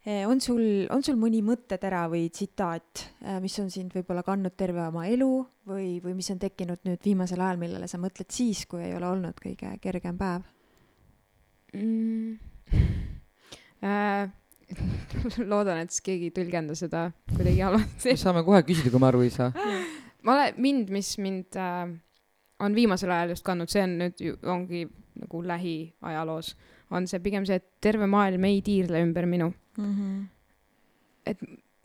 Eh, on sul, on sul mõni mõttetera või tsitaat, mis on sind võib-olla kandnud terve oma elu või, või mis on tekkinud nüüd viimasel ajal, millele sa mõtled siis, kui ei ole olnud kõige kergem päev? Mm. <laughs> Äh, <laughs> loodan, et siis keegi ei tõlgenda seda kuidagi halvasti me. saame kohe küsida, kui me aru ei saa. ma olen, mind, mis mind äh, on viimasel ajal just kandnud, see on nüüd ju, ongi nagu lähiajaloos, on see pigem see, et terve maailm ei tiirle ümber minu. Mhm.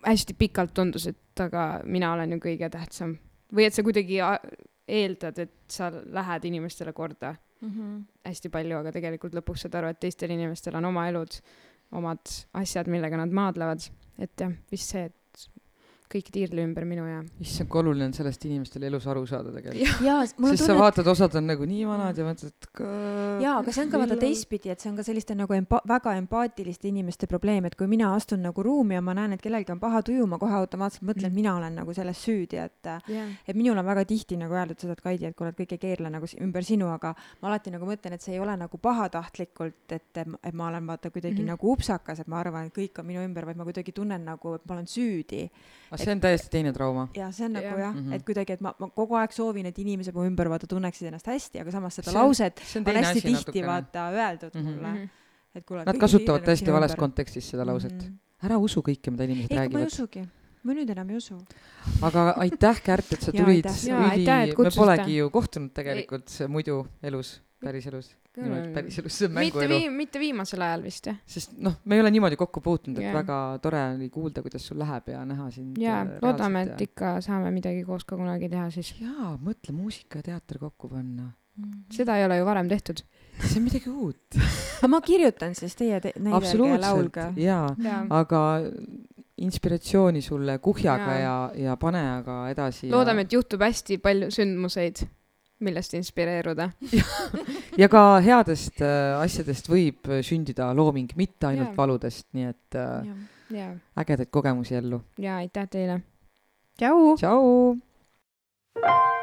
hästi pikalt tundus, et aga mina olen ju kõige tähtsam või et sa kuidagi eeldad, et sa lähed inimestele korda Mhm. hästi palju, aga tegelikult lõpuks saad aru, et teistel inimestel on oma elud, omad asjad, millega nad maadlevad. et jah, vist see, et kõik tiirle ümber minu ja. issand, kui oluline on sellest inimestele elus aru saada tegelikult. jaa, mul on sest sa vaatad, osad on nagu nii vanad ja mõtled, et ka... jaa, aga see on ka vaata teistpidi, et see on ka selliste nagu empa-, väga empaatiliste inimeste probleem, et kui mina astun nagu ruumi ja ma näen, et kellelgi on paha tuju, ma kohe automaatselt mõtlen, et Mm. mina olen nagu selles süüdi, et Yeah. et minul on väga tihti nagu öeldud seda, et Kaidi, et kuule, et kõik ei keerle nagu si- ümber sinu, aga ma alati nagu mõtlen, et see ei ole nagu pahatahtlikult, et, et ma olen vaata kuidagi mm. -hmm. nagu upsakas, et ma arvan, et kõik on minu ümber, vaid ma kuidagi tunnen nagu, et ma olen süüdi. aga see on täiesti teine trauma. ja see on nagu Jah. jah Mhm. mm, -hmm. et kuidagi, et ma, ma kogu aeg soovin, et inimesed mu ümber vaata tunneksid ennast hästi, aga samas seda See on- lauset see on on hästi tihti natukene. vaata öeldud Mhm. mulle Mhm. et kuule. Nad kasutavad täiesti vales kontekstis seda lauset. ära usu kõike, mida inimesed ei, aga ma ei räägivad. usugi, ma nüüd enam ei usu. aga aitäh, Kärt, et sa tulid. me polegi ju kohtunud tegelikult muidu elus, päriselus. Küll. päriselus, see on mitte mänguelu. vii-, mitte viimasel ajal vist jah. sest noh, me ei ole niimoodi kokku puutunud, et Jaa. väga tore oli kuulda, kuidas sul läheb ja näha sind. ja loodame, et. ikka saame midagi koos ka kunagi teha siis. jaa, mõtle muusika ja teater kokku panna. seda ei ole ju varem tehtud. see on midagi uut. <laughs> aga ma kirjutan siis teie te- näidelge ja laulge. jaa, ja aga inspiratsiooni sulle kuhjaga ja, Jaa. ja, ja pane aga edasi. loodame, et juhtub hästi palju sündmuseid, millest inspireeruda. <laughs> ja ka headest äh, asjadest võib äh, sündida looming, mitte ainult Jaa. valudest, nii et äh, ja, ägedaid kogemusi ellu. ja aitäh teile. tšau. tšau.